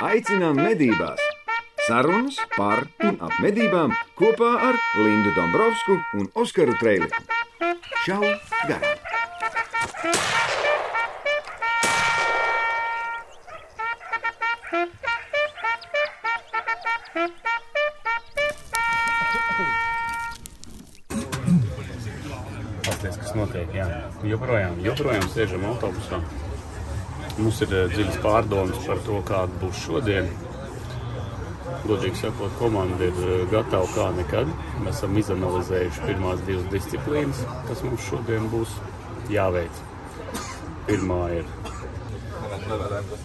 Aicinām medībās! Sarunas par un ap medībām kopā ar Lindu Dombrovskiju un Oskaru Trēliņu. Čau! Garām! Paskatieties, kas notiek. Jā. Joprojām, joprojām sēžam autobusā. Mums ir eh, dziļas pārdomas par to, kāda būs šodien. Godīgi sakot, komanda ir eh, gatava kā nekad. Mēs esam izanalizējuši pirmās divas disciplīnas, kas mums šodien būs jāveic. Pirmā ir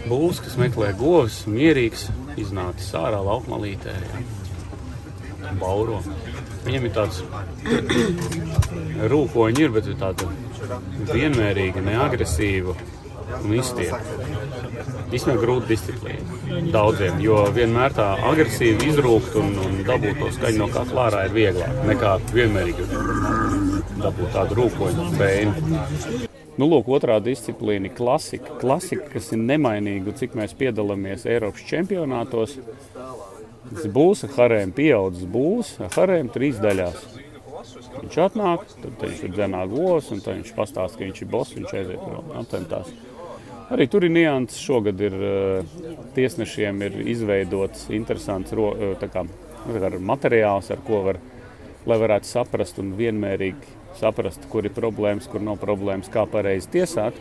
būs, kas meklē govis, mierīgs, iznācis ārā laukmalītē. Bauro. Viņam ir tāds rūkoņi, ir, bet ir tāda vienmērīga, neagresīva un izstiepta. Īstenībā grūta disciplīna daudziem, jo vienmēr tā agresīvi izrūkt un, un dabūt to skaņu no kakla ārā ir vieglāk nekā vienmērīgi dabūt tādu rūkoņu bēnu. Nu, lūk, otrā disciplīna klasika. Klasika, kas ir nemainīga, cik mēs piedalāmies Eiropas čempionātos. Tas būs ar harēm pieaudzis būs ar harēm trīs daļās. Viņš atnāk, tad viņš ir dzenā govs, un viņš pastāsta, ka viņš ir boss, viņš aiziet prom. Atentās. Arī tur ir nianses. Šogad ir uh, tiesnešiem ir izveidots interesants ro, tā kā, kā materiāls, ar ko var, lai varētu saprast un vienmērīgi saprast, kur ir problēmas, kur nav problēmas, kā pareizi tiesāt.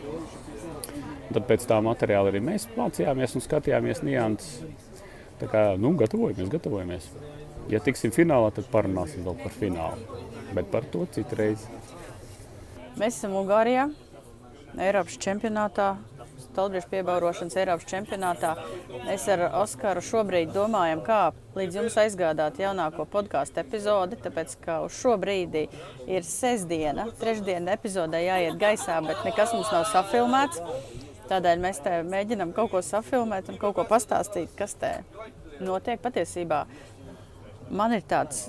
Tad pēc tā materiāla arī mēs mācījāmies un skatījāmies nianses. Tā kā nu, gatavojamies, gatavojamies. Ja tiksim finālā, tad parunāsim vēl par finālu. Bet par to citreiz. Mēs esam Ungārijā, Eiropas čempionātā, Stalbriešu piebaurošanas Eiropas čempionātā. Mēs ar Oskaru šobrīd domājam, kā līdz jums aizgādāt jaunāko podkāstu epizodi, tāpēc, ka uz šo brīdi ir sestdiena, trešdiena epizodē jāiet gaisā, bet nekas mums nav safilmēts. Tādēļ mēs te mēģinām kaut ko safilmēt un kaut ko pastāstīt, kas te notiek patiesībā. Man ir tāds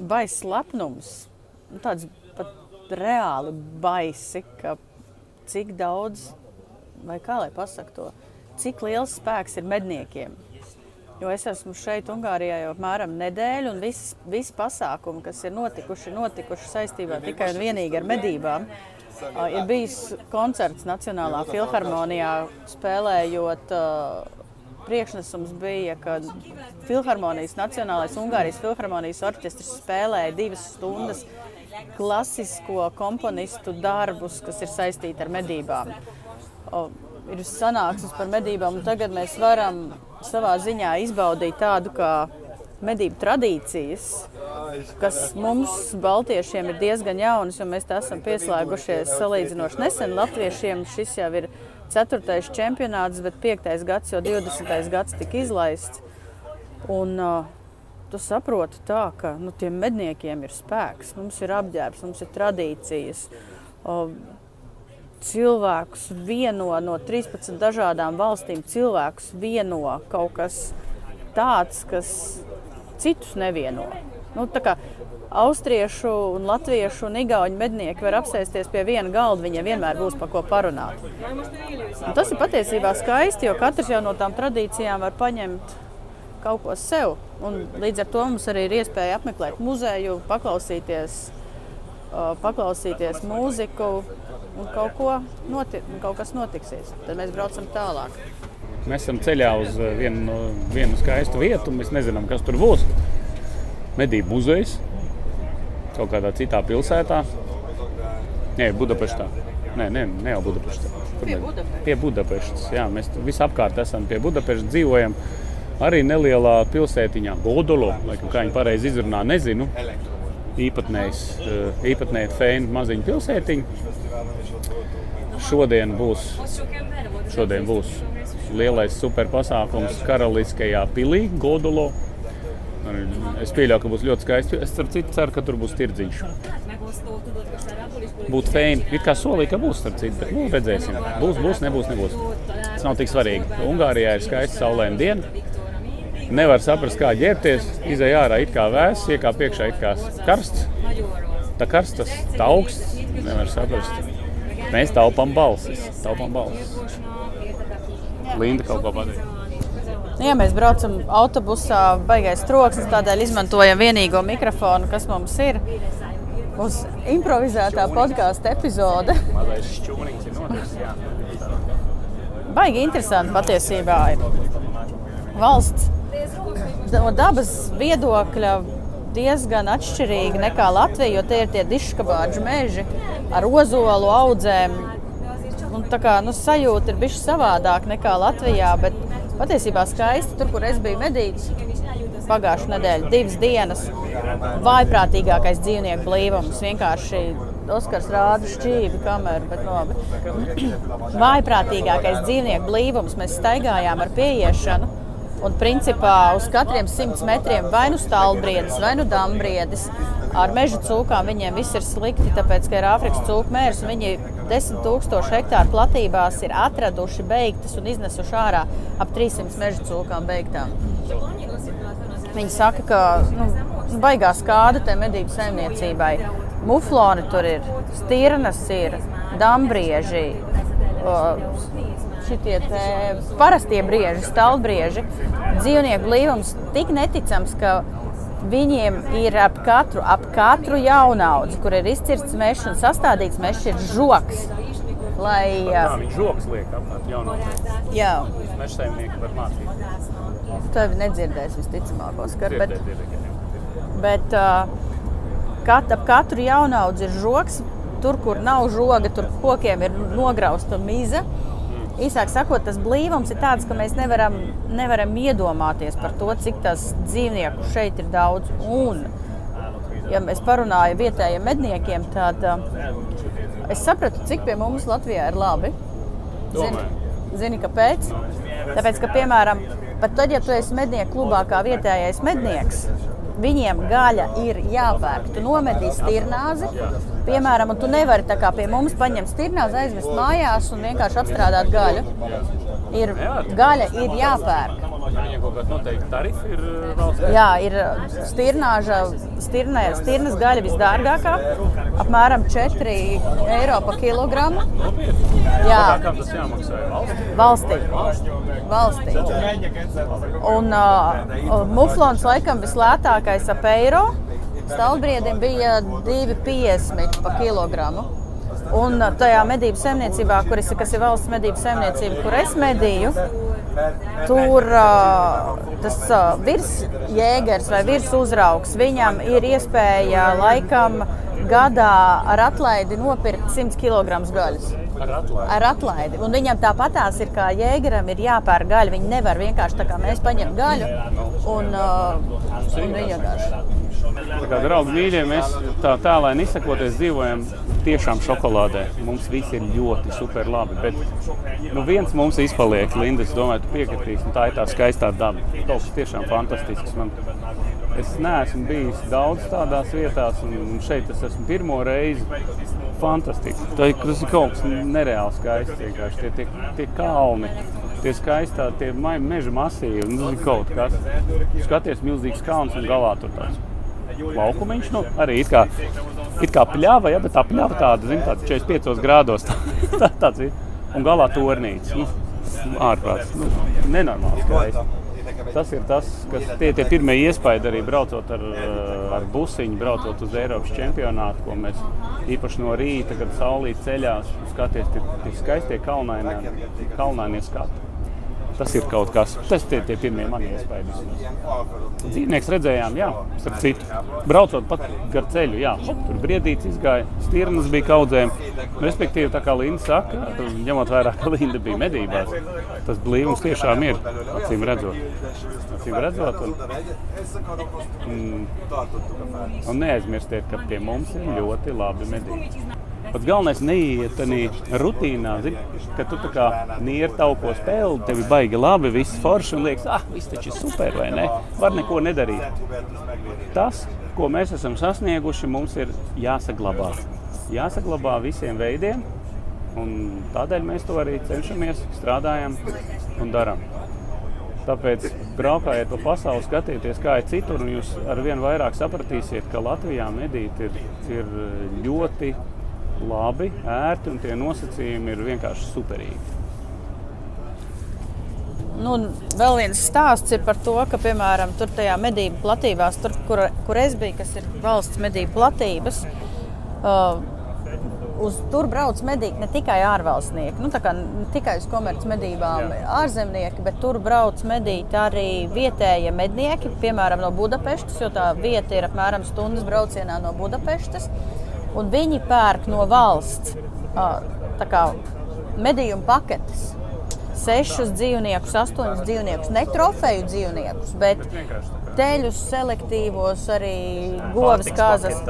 baisa lepnums, nu, tāds pat reāli baisi, ka cik daudz, vai kā lai pasaktu to, cik liels spēks ir medniekiem. Jo es esmu šeit, Ungārijā, jau apmēram nedēļu, un visi, visi pasākumi, kas ir notikuši, notikuši saistībā tikai un vienīgi ar medībām. Ir bijis koncerts Nacionālā filharmonijā, spēlējot. Priekšnesums bija, ka Filharmonijas Nacionālais Ungārijas Filharmonijas orķestris spēlēja divas stundas klasisko komponistu darbus, kas ir saistīti ar medībām. O, ir sanāksmes par medībām, un tagad mēs varam savā ziņā izbaudīt tādu kā medību tradīcijas, kas mums, Baltiešiem, ir diezgan jaunas, jo mēs tā esam pieslēgušies salīdzinoši nesen. Latviešiem šis jau ir ceturtais čempionāts, bet piektais gads, jo 20. gads tika izlaists. Un, uh, tu saproti tā, ka nu, tiem medniekiem ir spēks, mums ir apģērbs, mums ir tradīcijas. Uh, cilvēkus vieno no 13 dažādām valstīm, cilvēkus vieno kaut kas tāds, kas citus nevieno. Nu, Austriešu, un latviešu un igauņu mednieki var apsēsties pie viena galda, viņiem vienmēr būs par ko parunāt. Un tas ir patiesībā skaisti, jo katrs jau no tām tradīcijām var paņemt kaut ko sev. Un līdz ar to mums arī ir iespēja apmeklēt muzeju, paklausīties, uh, paklausīties mūziku un kaut, ko noti kaut kas notiksies. Tad mēs braucam tālāk. Mēs esam ceļā uz vienu, vienu skaistu vietu. Mēs nezinām, kas tur būs. Medību muzejs kaut kādā citā pilsētā. Nē, Budapeštā. Nē, nē, ne jau Budapeštā. Pie Budapeštas. Pie Budapeštas. Jā, mēs visapkārt esam pie Budapeštas, dzīvojam arī nelielā pilsētiņā, Godolo, laikam, kā viņi pareizi izrunā, nezinu. Īpatnējs, īpatnēji fēni maziņu pilsētiņu. Šodien būs, šodien būs lielais super pasākums Karaliskajā pilī, Godolo. Es pieļauju, ka būs ļoti skaisti. Es ceru, ceru ka tur būs tirdziņš. Būtu fēni. It kā solīja, ka būs, starp citu, bet nu, redzēsim. Būs, būs, nebūs, nebūs. Tas nav tik svarīgi. Ungārijā ir skaista saulaina diena. Nevar saprast, kā ģērbties. Izejā ārā it kā vēss, iekāp iekšā it kā karsts. Tā karsts, tas tā augsts. Nevar saprast. Mēs taupām balsis. Taupām balsis. Linda kaut ko pateikt. Nu, ja mēs braucam autobusā, baigais troksnis, tādēļ izmantojam vienīgo mikrofonu, kas mums ir. Uz improvizētā podkāstu epizode. Baigi interesanti patiesībā ir. Valsts no dabas viedokļa diezgan atšķirīga nekā Latvija, jo tie ir tie diškabāģu meži ar ozolu audzēm. Un tā kā nu, sajūta ir bijusi savādāk nekā Latvijā, bet patiesībā skaisti tur, kur es biju medījis pagājušā nedēļa, divas dienas. Vājprātīgākais dzīvnieku blīvums. Vienkārši Oskars rāda šķīvi kameru, bet labi. Vājprātīgākais dzīvnieku blīvums. Mēs staigājām ar pieiešanu. Un principā uz katriem simts metriem vai nu stāvbriedis, vai nu dambriedis. Ar meža cūkām viņiem viss ir slikti, tāpēc, ka ir Āfrikas cūku mērs. Viņi 10 000 hektāru platībās ir atraduši, beigtas un iznesuši ārā ap 300 meža cūkām beigtām. Viņi saka, ka nu, baigās kāda te medību saimniecībai. Mufloni tur ir, stirnas ir, dambrieži, šitie parastie brieži, stalbrieži. Dzīvnieku blīvums tik neticams, ka viņiem ir ap katru, ap katru jaunaudzi, kur ir izcirsts mežs un sastādīts mežs, ir žoks. Lai, Jā, viņš žoks liek apkārt jaunākiem. jā, Meža saimnieki var mācīt. tevi nedzirdēs visticamāk, Oskar, bet, bet uh, kat, ap katru jaunaudzi ir žoks. Tur, kur nav žoga, tur kokiem ir nograusta miza. Īsāk sakot, tas blīvums ir tāds, ka mēs nevaram, nevaram iedomāties par to, cik tas dzīvnieku šeit ir daudz. Un, ja mēs parunājam vietējiem medniekiem, tad uh, es sapratu, cik pie mums Latvijā ir labi. Zini, zini kāpēc? Tāpēc, ka, piemēram, pat tad, ja tu esi mednieku klubā kā vietējais mednieks, viņiem gaļa ir jāpērk. Tu nomedīsi stirnāzi, piemēram, un tu nevari tā kā pie mums paņemt stirnāzi, aizvest mājās un vienkārši apstrādāt gaļu. Ir, gaļa ir jāpērk. Viņiem kaut kāda noteikta tarifa ir uh, valsts. Jā, ir stirnāža, stirnē, stirnas gaļa visdārgākā, apmēram 4 eiro par kilogramu. Jā, Kā tas jāmaksā valstī? valstī. Un uh, muflons laikam vislētākais ap eiro. Stalbriedim bija 2,50 par kilogramu. Un tajā medību saimniecībā, kur es, kas ir valsts medību saimniecība, kur es medīju, tur tas virsjēgers vai virsuzraugs, viņam ir iespēja laikam gadā ar atlaidi nopirkt 100 kg gaļas Ar atlaidi. ar atlaidi. Un viņam tāpatās ir kā jēgaram, ir jāpērk gaļa. Viņi nevar vienkārši tā kā mēs paņemt gaļu un, uh, un vienkārši. Tā kā draugi mīļie, mēs tā tēlēni izsakoties dzīvojam tiešām šokolādē. Mums viss ir ļoti super labi. Bet nu, viens mums izpaliek, Linda, es domāju, tu piekritīs, un tā ir tā skaistā daba. Kaut kas tiešām fantastisks. Man, es neesmu bijis daudz tādās vietās, un un šeit es esmu pirmo reizi. Fantastiski. Tā Tas ir kaut kas nereāli skaists. Tie, tie, tie kalni, tie skaistā, tie meža masīvi. un Tas ir kaut kas. Skaties, milzīgs kalns un galā tur tāds laukumiņš. Nu, arī it kā, it kā pļāva, ja, bet tā pļāva tāda, zin, tāda 45 grādos. Tā, tā, tāds ir. Un galā tornīts. Nu, ārprāts. Nu, nenormāli skaisti. Tas ir tas, kas tie, tie pirmie iespaidi arī braucot ar, eh, ar busiņu, braucot uz Eiropas čempionātu, ko mēs īpaši no rīta, kad saulīt ceļās, skaties, tie, tie skaistie kalnainie, kalnainie skati. Tas ir kaut kas, tas tie, tie pirmie mani iespaidi. Dzīvnieks redzējām, jā, starp citu. Braucot pat gar ceļu, jā, hop, tur briedīts izgāja, stirnas bija kaudzēm. Respektīvi, tā kā Linda saka, ņemot vērā, ka Linda bija medībās, tas blīvums tiešām ir, acīm redzot. Acīm redzot, un, un, un neaizmirstiet, ka pie mums ir ļoti labi medības. Pats galvenais neiet tādā rutīnā, zin, ka tu tā kā nieri tauko spēli, tev ir baigi labi, viss forši un liekas, ah, viss taču ir super, vai ne? Var neko nedarīt. Tas, ko mēs esam sasnieguši, mums ir jāsaglabā. Jāsaglabā visiem veidiem, un tādēļ mēs to arī cenšamies, strādājam un darām. Tāpēc braukājiet pa pasauli, skatieties, kā ir citur, un jūs ar vien vairāk sapratīsiet, ka Latvijā medīt ir, ir ļoti labi, ērti un tie nosacījumi ir vienkārši superīgi. Nu, vēl viens stāsts ir par to, ka, piemēram, tur tajā medību platībās, tur, kur, kur es biju, kas ir valsts medību platības, uh, uz tur brauc medīgi ne tikai ārvalstnieki, nu, kā, ne tikai uz komercmedībām ārzemnieki, bet tur brauc medīt arī vietējie mednieki, piemēram, no Budapestas, jo tā vieta ir apmēram stundas braucienā no Budapestas. Un viņi pērk no valsts kā, medījumu paketes. Sešus dzīvniekus, astoņus dzīvniekus, ne trofeju dzīvniekus, bet teļus, selektīvos, arī govs, kazas.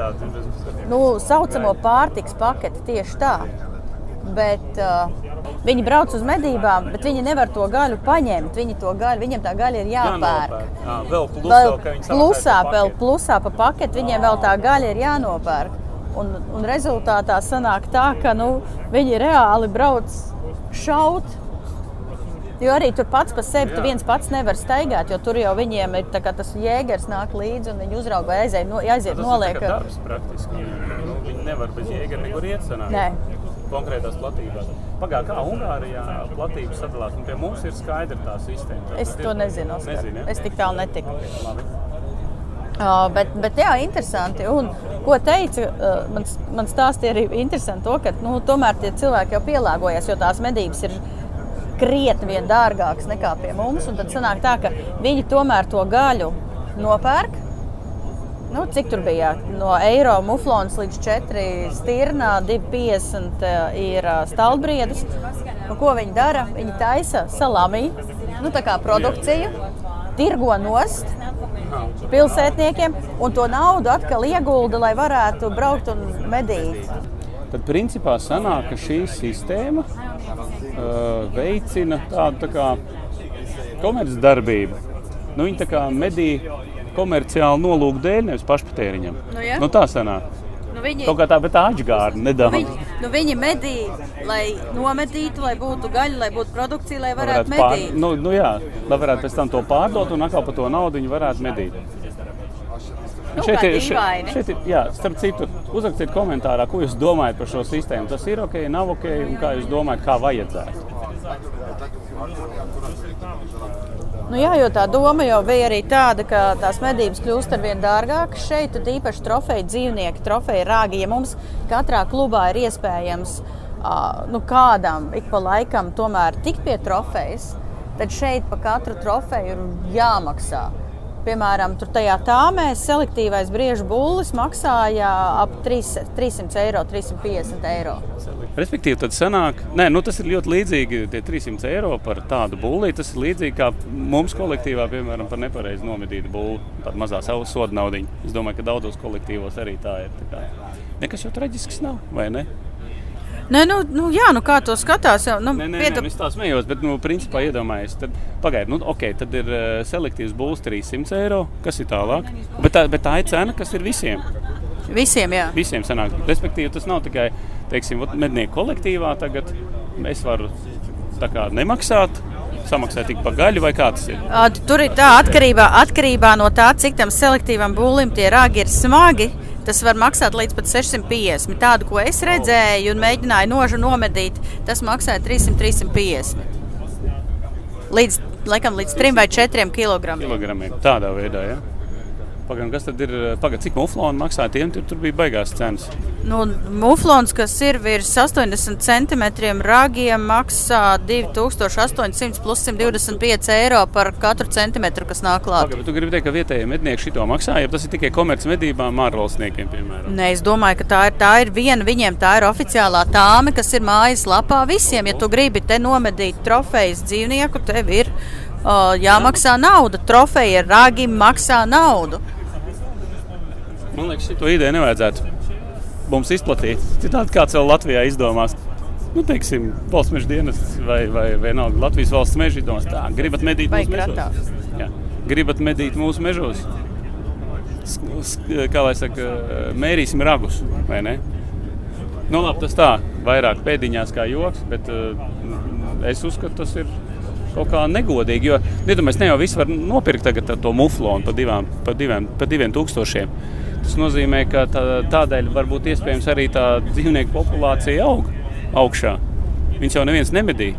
Nu, saucamo pārtiks paketi tieši tā. Bet, uh, viņi brauc uz medībām, bet viņi nevar to gaļu paņemt. Viņi to gaļu, viņiem tā gaļa ir jāpērk. Jā, vēl plusā, vēl plusā, vēl plusā pa paketi, viņiem vēl tā gaļa ir jānopērk. Un, un rezultātā sanāk tā, ka nu, viņi reāli brauc šaut Jo arī tur pats par sevi tu viens pats nevar staigāt, jo tur jau viņiem ir tas jēgers nāk līdzi un viņi uzrauga aiziet, no, aiziet tas noliek. Tas ir darbs praktiski. Nu, viņi nevar bez jēgera nekur iet sanāk. Nē. Konkrētās platībās. Pagājušā kā Ungārijā platības sadalās, un pie mums ir skaidra tā sistēma. Es to nezinu. Nezinu ja? Es tik tālu netiku. Okay, labi. Uh, bet, bet jā, interesanti. Un, ko teica, uh, man, man stāstīja arī interesanti to, ka nu, tomēr tie cilvēki jau pielāgojas, jo tās medības ir krietni vien dārgāks nekā pie mums. Tad sanāk tā, ka viņi tomēr to gaļu nopērk. Nu, cik tur bija? No eiro muflons līdz 4 stirnā, 2,50 ir stalbriedes. Un ko viņi dara? Viņi taisa salami, nu, tā kā produkciju, tirgo nost pilsētniekiem, un to naudu atkal iegulda, lai varētu braukt un medīt. Tad principā sanāk, ka šī sistēma uh, veicina tādu tā kā komercdarbību. Nu, viņi tā kā medī komerciāli nolūku dēļ, nevis pašpatēriņam. Nu, ja? nu, tā sanāk. Nu, viņi, Kaut kā tā, bet tā atgārda nedaudz. Nu, viņi, nu, viņi medī, lai nomedītu, lai būtu gaļa, lai būtu produkcija, lai varētu, varētu medīt. Pār, nu, nu, jā, lai varētu pēc tam to pārdot un atkal par to naudu viņi varētu medīt. Nu, šeit ir, šeit, šeit ir, jā, starp citu, uzrakstiet komentārā, ko jūs domājat par šo sistēmu. Tas ir ok, nav ok, un kā jūs domājat, kā vajadzētu. Nu jā, jo tā doma jau bija arī tāda, ka tās medības kļūst ar vien dārgākas šeit, tad īpaši trofeju dzīvnieki, trofeju rāgi. Ja mums katrā klubā ir iespējams uh, nu, kādam ik pa laikam tomēr tikt pie trofejas, tad šeit pa katru trofeju ir jāmaksā. Piemēram, tajā tāmē selektīvais briežu bullis maksāja ap 3, 300 eiro, 350 eiro. Respektīvi, tad sanāk, nē, nu tas ir ļoti līdzīgi. Tie 300 eiro par tādu būlīti, tas ir līdzīgi kā mums kolektīvā, piemēram, par nepareizi nomedītu būli. Tāda mazā soda naudiņa. Es domāju, ka daudzos kolektīvos arī tā ir. Tā kā, nekas jau traģisks nav, vai ne? Nē, nu, nu, jā, nu kā to skatās. Jau, nu, nē, nē, piedab... nē, nu, es tā smējos, bet, nu, principā iedomājieties, tad, pagaidiet, nu, ok, tad ir uh, selektīvs būs 300 eiro, kas ir tālāk. Bet tā, bet tā ir cena, kas ir visiem. Visiem, jā. Visiem sanāk. Respektīvi, tas nav tikai, teiksim, mednieku kolektīvā tagad. Es varu tā kā nemaksāt, samaksāt tikai par gaļu, vai kā tas ir? Tur ir tā atkarībā, atkarībā no tā, cik tam selektīvam būlim tie rāgi ir smagi. Tas var maksāt līdz pat 650. Tādu, ko es redzēju un mēģināju nožu nomedīt, tas maksāja 300-350. Līdz, laikam, līdz 3 vai 4 kg. Kilogramiem. Tādā veidā, ja? Pagaidām, kas tad ir? Pagaidām, cik mufloni maksā? Tiem tur, tur bija baigās cenas. Nu, muflons, kas ir virs 80 centimetriem ragiem, maksā 2800 plus 125 eiro par katru centimetru, kas nāk klāt. Pagaidām, tu gribi teikt, ka vietējie mednieki šito maksā, ja tas ir tikai komercmedībām ārvalstniekiem, piemēram? Nē, es domāju, ka tā ir, tā ir viena viņiem, tā ir oficiālā tāme, kas ir mājas lapā visiem. Ja tu gribi te nomedīt trofejas dzīvnieku, tev ir uh, jāmaksā nauda. Trofeja ragi maksā naudu. Man liekas, šo ideju nevajadzētu mums izplatīt. Citādi kāds vēl Latvijā izdomās. Nu, teiksim, valsts meža dienas vai, vai vienalga Latvijas valsts meža izdomās, tā, gribat medīt vai mūsu mežos. Jā, gribat medīt mūsu mežos. Kā lai saka, mērīsim ragus, vai ne? Nu, labi, tas tā, vairāk pēdiņās kā joks, bet uh, es uzskatu, tas ir kaut kā negodīgi. Jo, iedomājieties, ne jau viss var nopirkt tagad to muflonu par divām, par diviem, par diviem tūkstošiem. Tas nozīmē, ka tā, tādēļ varbūt iespējams arī tā dzīvnieku populācija aug augšā. Viņš jau neviens nemedīja.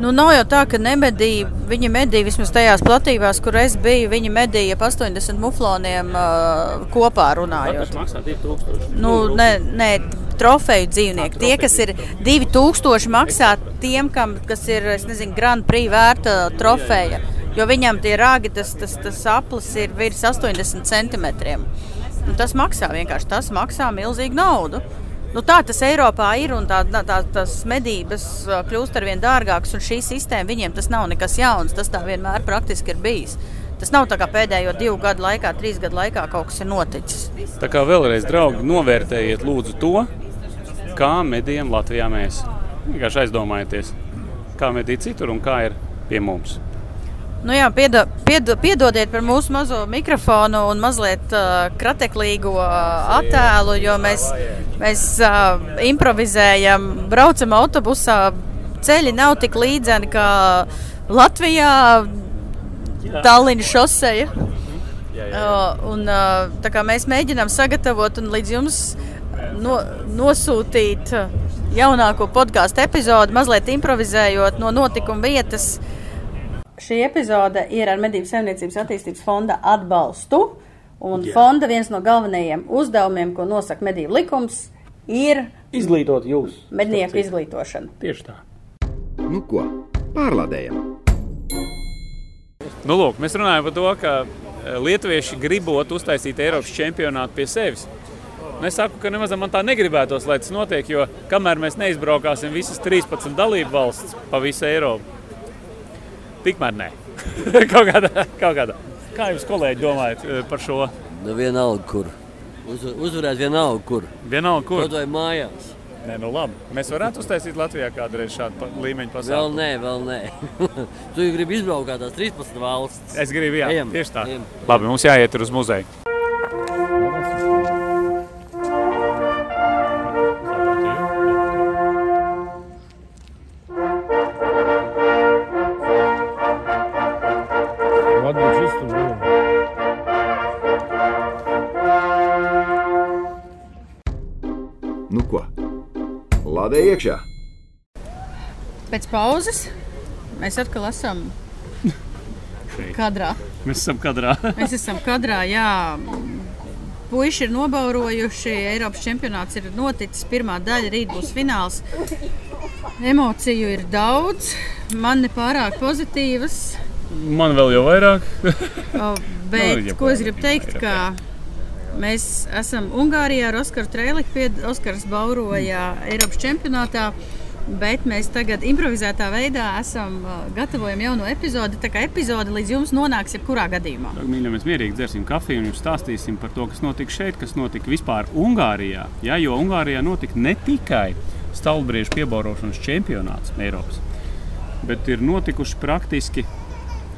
Nu, nav jau tā, ka nemedīja. Viņi medīja vismaz tajās platībās, kur es biju. Viņi medīja ap 80 mufloniem uh, kopā runājot. Tas maksā 2000. Nu, nē, nē, trofeju dzīvnieki. Tie, kas ir 2000, maksā tiem, kam, kas ir nezinu, Grand Prix vērta trofeja. Jo viņam tie rāgi, tas, tas, tas aplis ir virs 80 centimetriem. Un tas maksā vienkārši tas maksā milzīgu naudu. Nu, tā tas Eiropā ir, un tā, tā, tās medības ā, kļūst ar vien dārgākas. Šī sistēma viņiem tas nav nekas jauns. Tas tā vienmēr praktiski ir bijis. Tas nav tā kā pēdējo divu gadu laikā, trīs gadu laikā kaut kas ir noticis. Tā kā vēlreiz, draugi, novērtējiet lūdzu to, kā medījam Latvijā mēs. Vienkārši aizdomājieties, kā medī citur un kā ir pie mums. Nu jā, piedo, piedo, piedodiet par mūsu mazo mikrofonu un mazliet uh, krateklīgo uh, attēlu, jo mēs, mēs uh, improvizējam, braucam autobusā. Ceļi nav tik līdzeni kā Latvijā, Tallinas šoseja. Uh, un, uh, tā kā mēs mēģinām sagatavot un līdz jums no, nosūtīt uh, jaunāko podkāstu epizodi, mazliet improvizējot no notikuma vietas. Šī epizode ir ar Medību saimniecības attīstības fonda atbalstu. Un Jā. fonda viens no galvenajiem uzdevumiem, ko nosaka medību likums, ir Izglītot jūs. mednieku izglītošana. Tieši tā. Nu ko, pārlādējam! Nu, lūk, mēs runājam par to, ka eh, lietuvieši gribot uztaisīt Eiropas čempionātu pie sevis. Un es saku, ka nemaz man tā negribētos, lai tas notiek, jo kamēr mēs neizbraukāsim visas 13 dalību valsts pa visu Eiropu, tikmēr nē. kaut, kādā, kaut kādā. Kā jūs, kolēģi, domājat par šo? Nu, vienalga, kur. Uz, uzvarēt vienalga, kur. Vienalga, kur? Kaut vai mājās. Nē, nu labi. Mēs varētu uztaisīt Latvijā kādreiz šādu pa- līmeņu Vēl pasākumu. nē, vēl nē. tu jau gribi izbraukt tās 13 valstis. Es gribu, jā, Ejam, tieši tā. ejam. Labi, mums jāiet uz muzeju. Pēc pauzes mēs atkal esam kadrā. Mēs esam kadrā. Mēs esam kadrā, jā. Puiši ir nobaurojuši, Eiropas čempionāts ir noticis, pirmā daļa, rīt būs fināls. Emociju ir daudz, man ne pārāk pozitīvas. Man vēl jau vairāk. Bet, ja ko es gribu teikt, ka mēs esam Ungārijā ar Oskaru Trēliku. Pied... Oskars bauroja Eiropas čempionātā, bet mēs tagad improvizētā veidā esam gatavojam jaunu epizodi. Tā kā epizode līdz jums nonāks jebkurā gadījumā. Mīļā, mēs mierīgi dzersim kafiju un jums stāstīsim par to, kas notika šeit, kas notika vispār Ungārijā. Jā, jo Ungārijā notika ne tikai stāvbriežu piebaurošanas čempionāts Eiropas, bet ir notikuši praktiski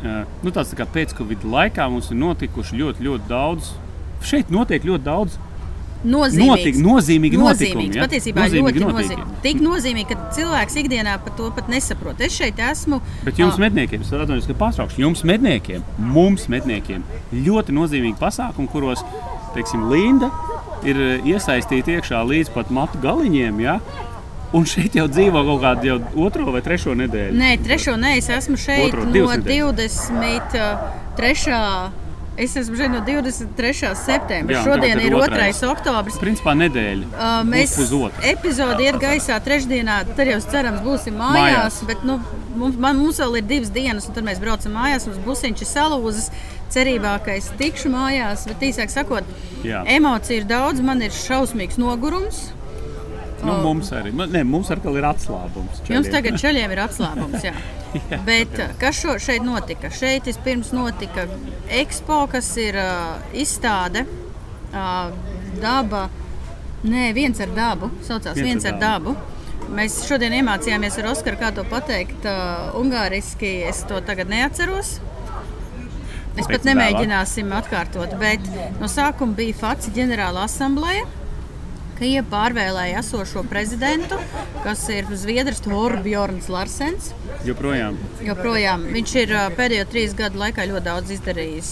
nu, tāds tā kā pēc-covid laikā mums ir notikuši ļoti, ļoti daudz. Šeit notiek ļoti daudz Nozīmīgs. notik, nozīmīgi notikumi. Nozīmīgs, ja? patiesībā Nozīmīgi ļoti notikumi. nozīmīgs. Tik nozīmīgi, ka cilvēks ikdienā par to pat nesaprot. Es šeit esmu. Bet jums, ā, medniekiem, es atvainojos, ka pārtraukšu. Jums, medniekiem, mums, medniekiem, ļoti nozīmīgi pasākumi, kuros, teiksim, Linda ir iesaistīta iekšā līdz pat matu galiņiem. Ja? Un šeit jau dzīvo kaut kāda jau otro vai trešo nedēļu. Nē, trešo nē, es esmu šeit Otro, no divas nedēļas. 23. Es esmu šeit no 23. septembra. Jā, Šodien ir ir otrais. 2. oktobris. Principā nedēļa. Uh, mēs epizodi iet gaisā trešdienā, tad jau cerams būsim mājās. Mājās. Bet, nu, mums, man, mums vēl ir divas dienas, un tad mēs braucam mājās. Mums busiņš ir salūzis. Cerībā, ka es tikšu mājās, bet īsāk sakot, Jā. emociju ir daudz. Man ir šausmīgs nogurums. Nu, mums arī ne, mums ir atslābums. Jums čaļiem. tagad ceļiem ir atslābums. Jā. Bet uh, kas šo, šeit notika? Šeit vispirms notika ekspo, kas ir uh, izstāde, uh, daba. Nē, viens ar dabu. Saucās Viens viens, ar ar dabu. Mēs šodien iemācījāmies ar Oskaru, kā to pateikt. Uh, Ungāriski es to tagad neatceros. Es Pēc pat nemēģināsim atkārtot, bet no sākuma bija FACI ģenerāla asambleja. Krievija pārvēlēja esošo prezidentu, kas ir Zviedrs Torbjorns Larsens. Joprojām. Joprojām viņš ir pēdējo trīs gadu laikā ļoti daudz izdarījis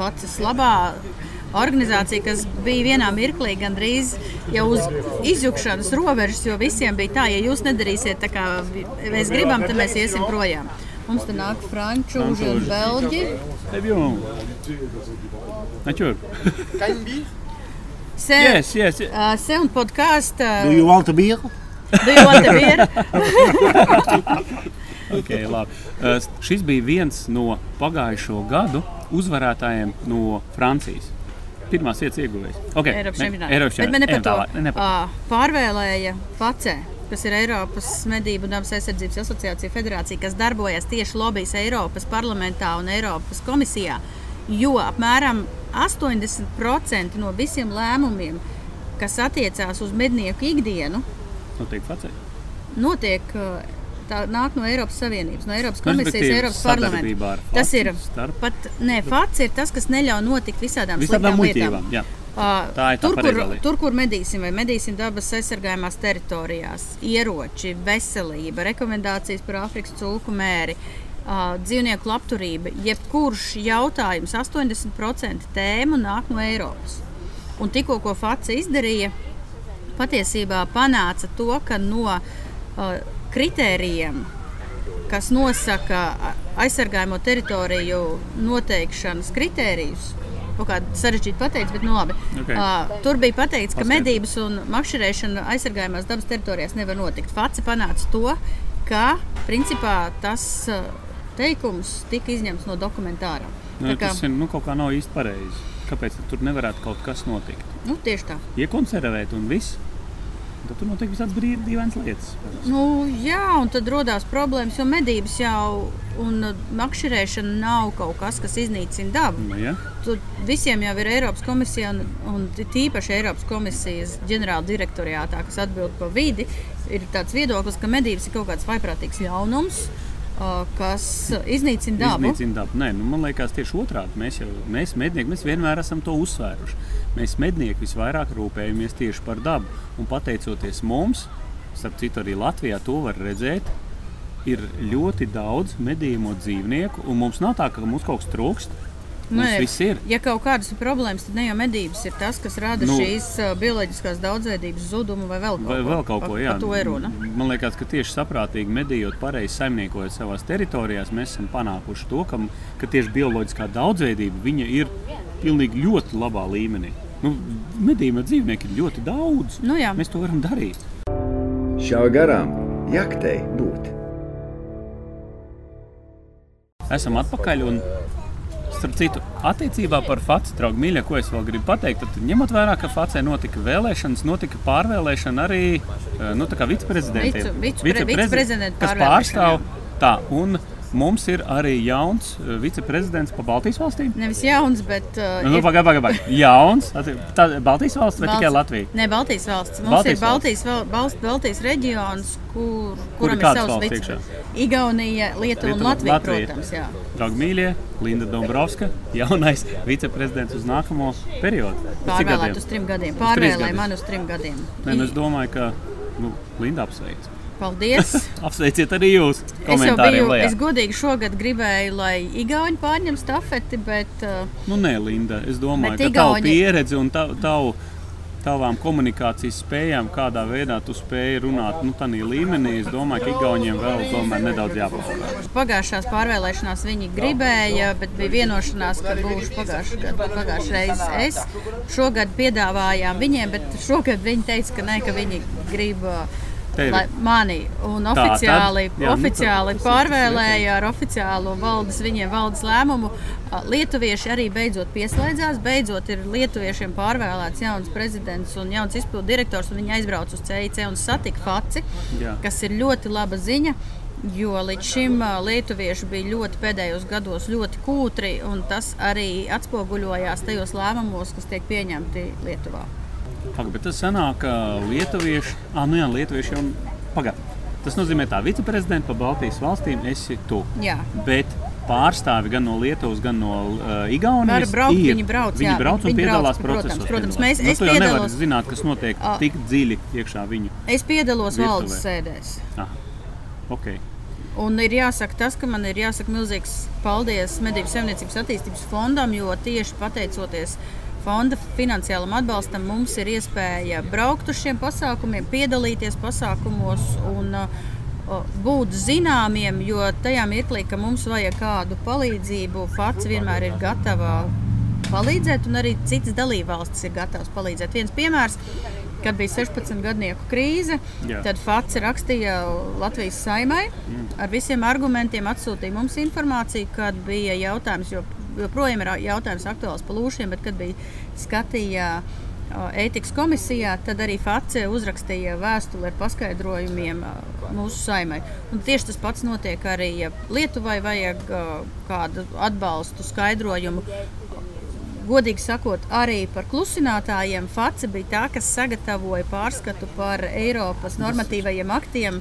Facis labā. organizācija, kas bija vienā mirklī gandrīz jau uz izjukšanas robežas, jo visiem bija tā, ja jūs nedarīsiet tā, kā mēs gribam, tad mēs iesim projām. Mums te nāk frančūži un belģi. Très bien. Nature. Se, Yes, yes. uh, se un podcast. Do Uh, you want a beer? do you want a beer? Okay, labi. Uh, šis bija viens no pagājušo gadu uzvarētājiem no Francijas. Pirmās vietas ieguvējs. Okay. Eiropas čempionātā. Eiropas Bet ne. Ne. Ā, Pārvēlēja FACE, kas ir Eiropas Medību un dabas aizsardzības asociācija federācija, kas darbojas tieši lobbyis Eiropas parlamentā un Eiropas komisijā. Jo apmēram 80% no visiem lēmumiem, kas attiecās uz mednieku ikdienu, Noteikti facē. notiek. Tā nāk no Eiropas Savienības, no Eiropas komisijas, Eiropas parlamenta. Tas ir starp- pat ne FACE, ir tas, kas neļauj notikt visādām Visādām lietām. jā. Tā tur, kur, tur, kur medīsim, vai medīsim dabas aizsargājumās teritorijās, ieroči, veselība, rekomendācijas par Āfrikas cūku mēri, ā, dzīvnieku labturība, jebkurš jautājums, 80% tēmu nāk no Eiropas. Un tikko ko FACE izdarīja, patiesībā panāca to, ka no uh, kritērijiem, kas nosaka aizsargājamo teritoriju noteikšanas kritērijus, kaut kā sarežģīti pateikt, bet nu labi. Ok. Uh, tur bija pateikts, ka medības un makšķerēšana aizsargājumās dabas teritorijās nevar notikt. Face panāca to, ka principā tas uh, teikums tika izņemts no dokumentāra. Nu, Tā kā- tas ir, nu, kaut kā nav īsti pareizi. Kāpēc tur nevarētu kaut kas notikt? Nu, tieši tā. Iekonservēt un viss. Tad tur notiek visādas brīvdienas lietas. Nu, jā, un tad radās problēmas, jo medības jau un makšķerēšana nav kaut kas, kas iznīcina dabu. Nu, ja? Tur visiem jau ir Eiropas komisija un, un tīpaši Eiropas komisijas ģenerāla direktoriātā, kas atbild par vidi. Ir tāds viedoklis, ka medības ir kaut kāds vaiprātīgs ļaunums, kas iznīcina dabu. Iznīcina dabu. Nē, nu, man liekas, tieši otrādi. Mēs, jau, mēs, mednieki, mēs vienmēr esam to uzsvēruši. Mēs, mednieki, visvairāk rūpējamies tieši par dabu. Un pateicoties mums, starp citu, arī Latvijā to var redzēt. Ir ļoti daudz medījumu dzīvnieku, un mums nav tā, ka mums kaut kas trūkst. Viss ir. Ja kaut kādas ir problēmas, tad ne jau medības ir tas, kas rada Nu. nu, šīs uh, bioloģiskās daudzveidības zudumu vai vēl kaut Vai ko. vēl kaut ko Par- jā. par to ir runa. Man liekas, ka tieši saprātīgi medījot, pareizi saimniekojot savās teritorijās, mēs esam panākuši to, ka, ka tieši bioloģiskā daudzveidība viņa ir pilnīgi ļoti labā līmenī. Nu, medījuma dzīvnieki ir ļoti daudz. Nu, jā. mēs to varam darīt. Šā garām jaktei būt. Esam atpakaļ. Un, starp citu, attiecībā par Fāci, draugi, mīļie, ko es vēl gribu pateikt, tad ņemot vērā, ka Fācē notika vēlēšanas, notika pārvēlēšana arī eh, nu, viceprezidentiem. Vicu- vicepre- viceprezidenta kas pārvēlēšana, pārstāv tā. Un mums ir arī jauns eh, viceprezidents pa Baltijas valstīm. Nevis jauns, bet uh, Nu, ir- pagaid, pagaid, pagaid. Jauns. Tā ir Baltijas valsts vai tikai Balts- Latvija? Nē, Baltijas valsts. Mums Baltijas ir Baltijas, val, Baltijas, Baltijas reģions, kur, kuram ir kādas savs valsts vice. iekšā? Igaunija, Lietuva un Lietuva, Latvija, Latvija. protams. Jā. Draugi mīļie, Linda Dombrovska, jaunais viceprezidents uz nākamo periodu. Pārvēlēt uz trim gadiem. Gadiem. man uz trim gadiem. Nē, nu es domāju, ka nu, Linda apsveic. Paldies! Apsveiciet arī jūs. Es jau biju, lejā. es godīgi šogad gribēju, lai Igauni pārņem stafeti, bet uh, Nu, nē, Linda, es domāju, ka tavu Igauni- pieredzi un tavu, tavu, tavām komunikācijas spējām, kādā veidā tu spēji runāt, nu, tādā līmenī, es domāju, ka Igauniem vēl tomēr nedaudz jāpalīdz. pagājušās pārvēlēšanās viņi gribēja, bet bija vienošanās, ka būšu pagājušā reize es. Šogad piedāvājām viņiem, bet šogad viņi teica, ka nē, ka viņi grib. uh. Lai mani un tad? oficiāli, Jā, nu, oficiāli tas- pārvēlēja ar oficiālo valdes, viņiem valdes lēmumu. Lietuvieši arī beidzot pieslēdzās. Beidzot ir lietuviešiem pārvēlēts jauns prezidents un jauns izpildu direktors. Viņi aizbrauca uz CIC un satika Faci, Jā. kas ir ļoti laba ziņa. Jo līdz šim lietuvieši bija ļoti pēdējos gados ļoti kūtri, un tas arī atspoguļojās tajos lēmumos, kas tiek pieņemti Lietuvā. Pagaid, bet tas sanāk, ka lietuvieši, ah, nu jā, lietuvieši jau pagaid. Tas nozīmē, ka viceprezidents pa Baltijas valstīm esi tu. Jā. Bet pārstāvi gan no Lietuvas, gan no uh, Igaunijas. braukt, ir. viņi brauc, viņi jā, brauc un viņi brauc, piedalās protams, procesos. protams. piedalās. Mēs- nu, es piedalos- zināt, kas notiek Ah. tik dziļi iekšā viņu. Es piedalos Virtuvē. valdes sēdēs. Ah, okay. Un ir jāsaka tas, ka man ir jāsaka milzīgs paldies Medību saimniecības attīstības fondam, jo tieši pateicoties fonda finansiālam atbalstam mums ir iespēja braukt uz šiem pasākumiem, piedalīties pasākumos un būt zināmiem, jo tajā mirklī, ka mums vajag kādu palīdzību, FACS vienmēr ir gatava palīdzēt, un arī citas dalībvalstis ir gatavas palīdzēt. Viens piemērs kad bija 16 gadnieku krīze, Jā. tad Fats rakstīja Latvijas saimai mm. ar visiem argumentiem, atsūtīja mums informāciju, kad bija jautājums, jo joprojām ir jautājums aktuāls par lūšiem, bet kad bija skatīja ētikas komisijā, tad arī Face uzrakstīja vēstuli ar paskaidrojumiem mūsu saimai. Un tieši tas pats notiek arī, ja Lietuvai vajag kādu atbalstu, skaidrojumu godīgi sakot, arī par klusinātājiem FACE bija tā, kas sagatavoja pārskatu par Eiropas normatīvajiem aktiem.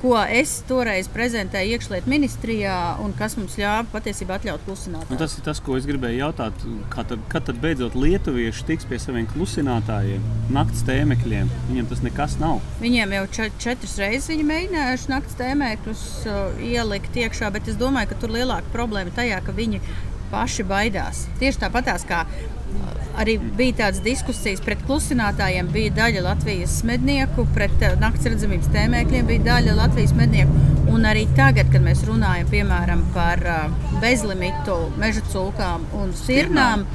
Ko es toreiz prezentēju iekšlietu ministrijā, un kas mums ļāva patiesībā atļaut klusināt. Tas ir tas, ko es gribēju jautāt. Kad tad, kad tad beidzot lietuvieši tiks pie saviem klusinātājiem, naktas tēmekļiem? Viņiem tas nekas nav. Viņiem jau četras reizes viņi mēģinājuši naktas tēmekļus uh, ielikt iekšā, bet es domāju, ka tur lielāka problēma tajā, ka viņi paši baidās. Tieši tāpatās kā arī bija tādas diskusijas pret klusinātājiem, bija daļa Latvijas mednieku, pret eh, naktas redzamības tēmēkļiem bija daļa Latvijas mednieku. Un arī tagad, kad mēs runājam piemēram par eh, bezlimitu meža cūkām un sirnām,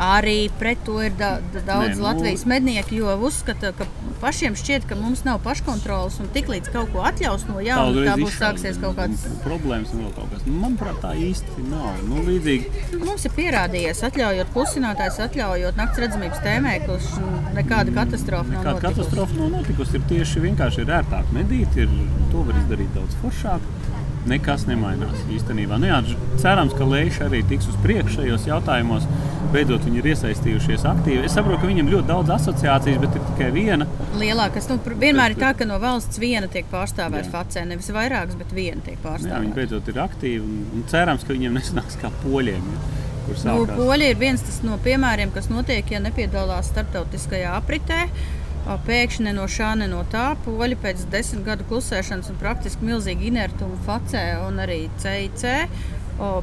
Arī pret to ir da, da, daudz Nē, nu... Latvijas mednieku, jo uzskata, ka pašiem šķiet, ka mums nav paškontrolas un tiklīdz kaut ko atļaus no jauna, tā būs sāksies kaut kādas problēmas un vēl kaut kas. Manuprāt, tā īsti nav. Nu, līdzīgi. Mums ir pierādījies, atļaujot klusinātājs, atļaujot naktas redzamības tēmēklus, nekāda katastrofa nav notikusi. Katastrofa nav notikusi. Ir tieši vienkārši ir ērtāk medīt, ir, to var izdarīt daudz foršāk nekas nemainās īstenībā. Nu, jā, cerams, ka Leiša arī tiks uz priekšu šajos jautājumos. Beidzot, viņi ir iesaistījušies aktīvi. Es saprotu, ka viņiem ļoti daudz asociācijas, bet ir tikai viena. Lielākas. Nu, vienmēr bet, ir tā, ka no valsts viena tiek pārstāvēta facē. Nevis vairākas, bet viena tiek pārstāvēta. Jā, viņi beidzot ir aktīvi un, un cerams, ka viņiem nesanāks kā poļiem. Nu, Poļi ir viens no piemēriem, kas notiek, ja nepiedalās starptautiskajā apritē. Pēkšņi ne no šā, ne no tā poļi pēc desmit gadu klusēšanas un praktiski milzīga inertuma facē un arī CIC.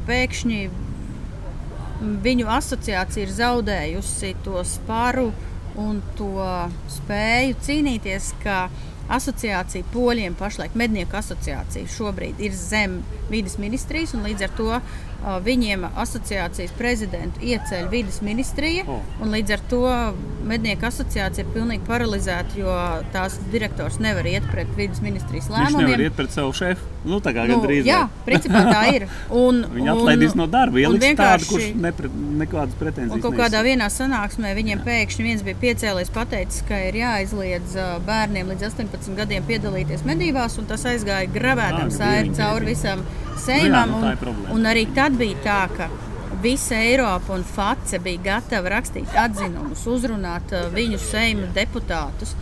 Pēkšņi viņu asociācija ir zaudējusi to spāru un to spēju cīnīties, ka asociācija poļiem pašlaik mednieku asociācija šobrīd ir zem vidas ministrijas un līdz ar to Viņiem asociācijas prezidentu ieceļ vidas ministrija, oh. un līdz ar to mednieku asociācija ir pilnīgi paralizēta, jo tās direktors nevar iet pret vidas ministrijas lēmumiem. Viņš nevar iet pret savu šefu. Nu, tā kā nu, gandrīz. Jā, principā tā ir. Un, Viņi atlaidīs no darba, ieliks tādu, kurš nepre, nekādas pretenzijas. Un kaut kādā vienā sanāksmē viņiem pēkšņi viens bija piecēlies pateicis, ka ir jāaizliedz bērniem līdz 18 gadiem piedalīties medībās, un tas aizgāja gravētam sēri cauri visam sējumam. Nu, jā, nu, un, un arī tad bija tā, ka visa Eiropa un FACE bija gatava rakstīt atzinumus, uzrunāt viņu sēmu deputātus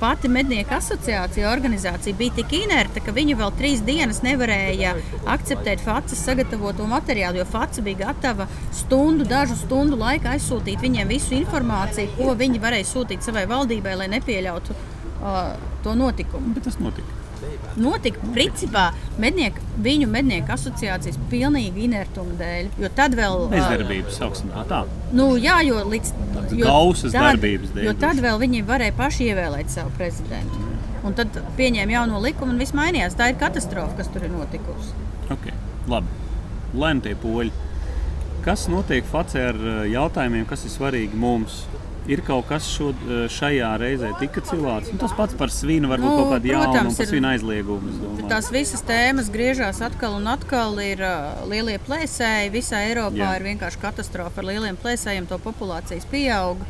pati mednieku asociācija organizācija bija tik inerta, ka viņi vēl trīs dienas nevarēja akceptēt FACES sagatavoto materiālu, jo FACE bija gatava stundu, dažu stundu laikā aizsūtīt viņiem visu informāciju, ko viņi varēja sūtīt savai valdībai, lai nepieļautu uh, to notikumu. Bet tas notika notika principā mednieku, viņu mednieku asociācijas pilnīgi inertuma dēļ. Jo tad vēl. Bezdarbības sauksim tā. Nu, jā, jo līdz. Jo Gausas darbības dēļ. Jo tad vēl viņi varēja paši ievēlēt savu prezidentu. Un tad pieņēma jauno likumu un viss mainījās. Tā ir katastrofa, kas tur ir notikusi. Okay, labi. Lēni tie poļi. Kas notiek Facē ar jautājumiem, kas ir svarīgi mums? Ir kaut kas šo, šajā reizē tika cilāts. Nu, tas pats par svinu, varbūt nu, kaut kāda jauna un par svinu aizliegumu. Tās visas tēmas griežās atkal un atkal. Ir uh, lielie plēsēji. Visā Eiropā Jā. ir vienkārši katastrofa ar lieliem plēsējiem. To populācijas pieauga.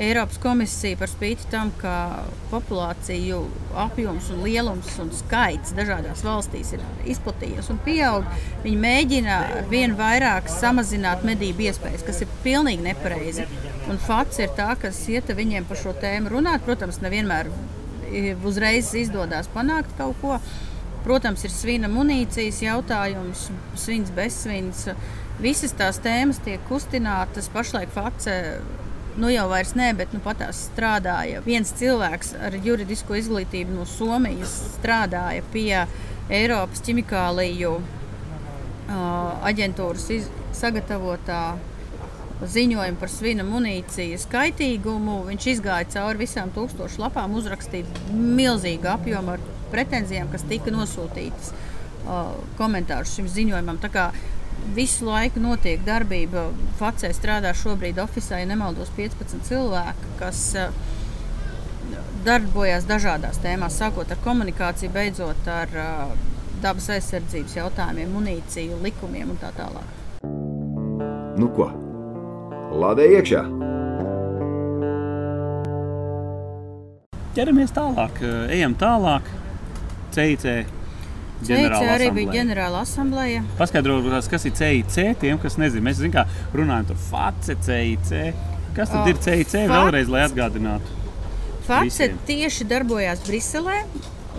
Eiropas komisija par spīti tam, ka populāciju apjoms, un lielums un skaits dažādās valstīs ir izplatījies un pieaug, viņi mēģina vien vairāk samazināt medību iespējas, kas ir pilnīgi nepareizi. Un fakts ir tā, ka ieta viņiem par šo tēmu runāt. Protams, nevienmēr uzreiz izdodas panākt kaut ko. Protams, ir svina munīcijas jautājums, svins, bezsvins. Visas tās tēmas tiek kustinātas. Pašlaik fakts nu jau vairs nē, bet nu, pat tās strādāja. Viens cilvēks ar juridisko izglītību no Somijas strādāja pie Eiropas ķimikāliju uh, aģentūras iz, sagatavotā ziņojumu par svina munīcijas kaitīgumu. Viņš izgāja cauri visām tūkstošu lapām, uzrakstīja milzīgu apjomu ar pretenzijām, kas tika nosūtītas uh, komentārus šim ziņojumam. Tā kā visu laiku notiek darbība. Facē strādā šobrīd oficiālā, ja nemaldos, 15 cilvēki, kas uh, darbojas dažādās tēmās, sākot ar komunikāciju, beidzot ar uh, dabas aizsardzības jautājumiem, munīciju, likumiem un tā tālāk. Nu ko? Lādē iekšā! Ķeramies tālāk, ejam tālāk. CIC CIC arī bija ģenerāla asambleja. Paskaidrojiet, kas ir CIC, tiem, kas nezina. Mēs zinām, kā runājam par FACE, CIC. Kas tad o, ir CIC? Vēlreiz, lai atgādinātu. FACE tieši darbojās Briselē.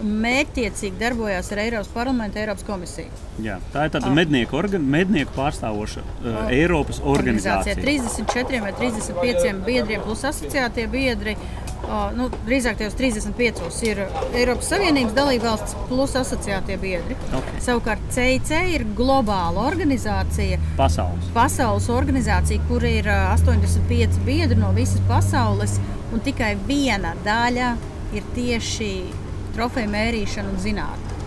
Mērķiecīgi darbojās ar Eiropas parlamentu, Eiropas komisiju. Jā, tā ir tāda oh. mednieku, organ, mednieku pārstāvoša uh, oh. Eiropas organizācija. organizācija. 34 vai 35 biedriem plus asociētie biedri nu, drīzāk tajos 35 ir Eiropas Savienības dalībvalsts plus asociētie biedri. Okay. Savukārt CIC ir globāla organizācija. Pasaules. Pasaules organizācija, kur ir 85 biedri no visas pasaules, un tikai viena daļa ir tieši trofeju mērīšana un zinātnē.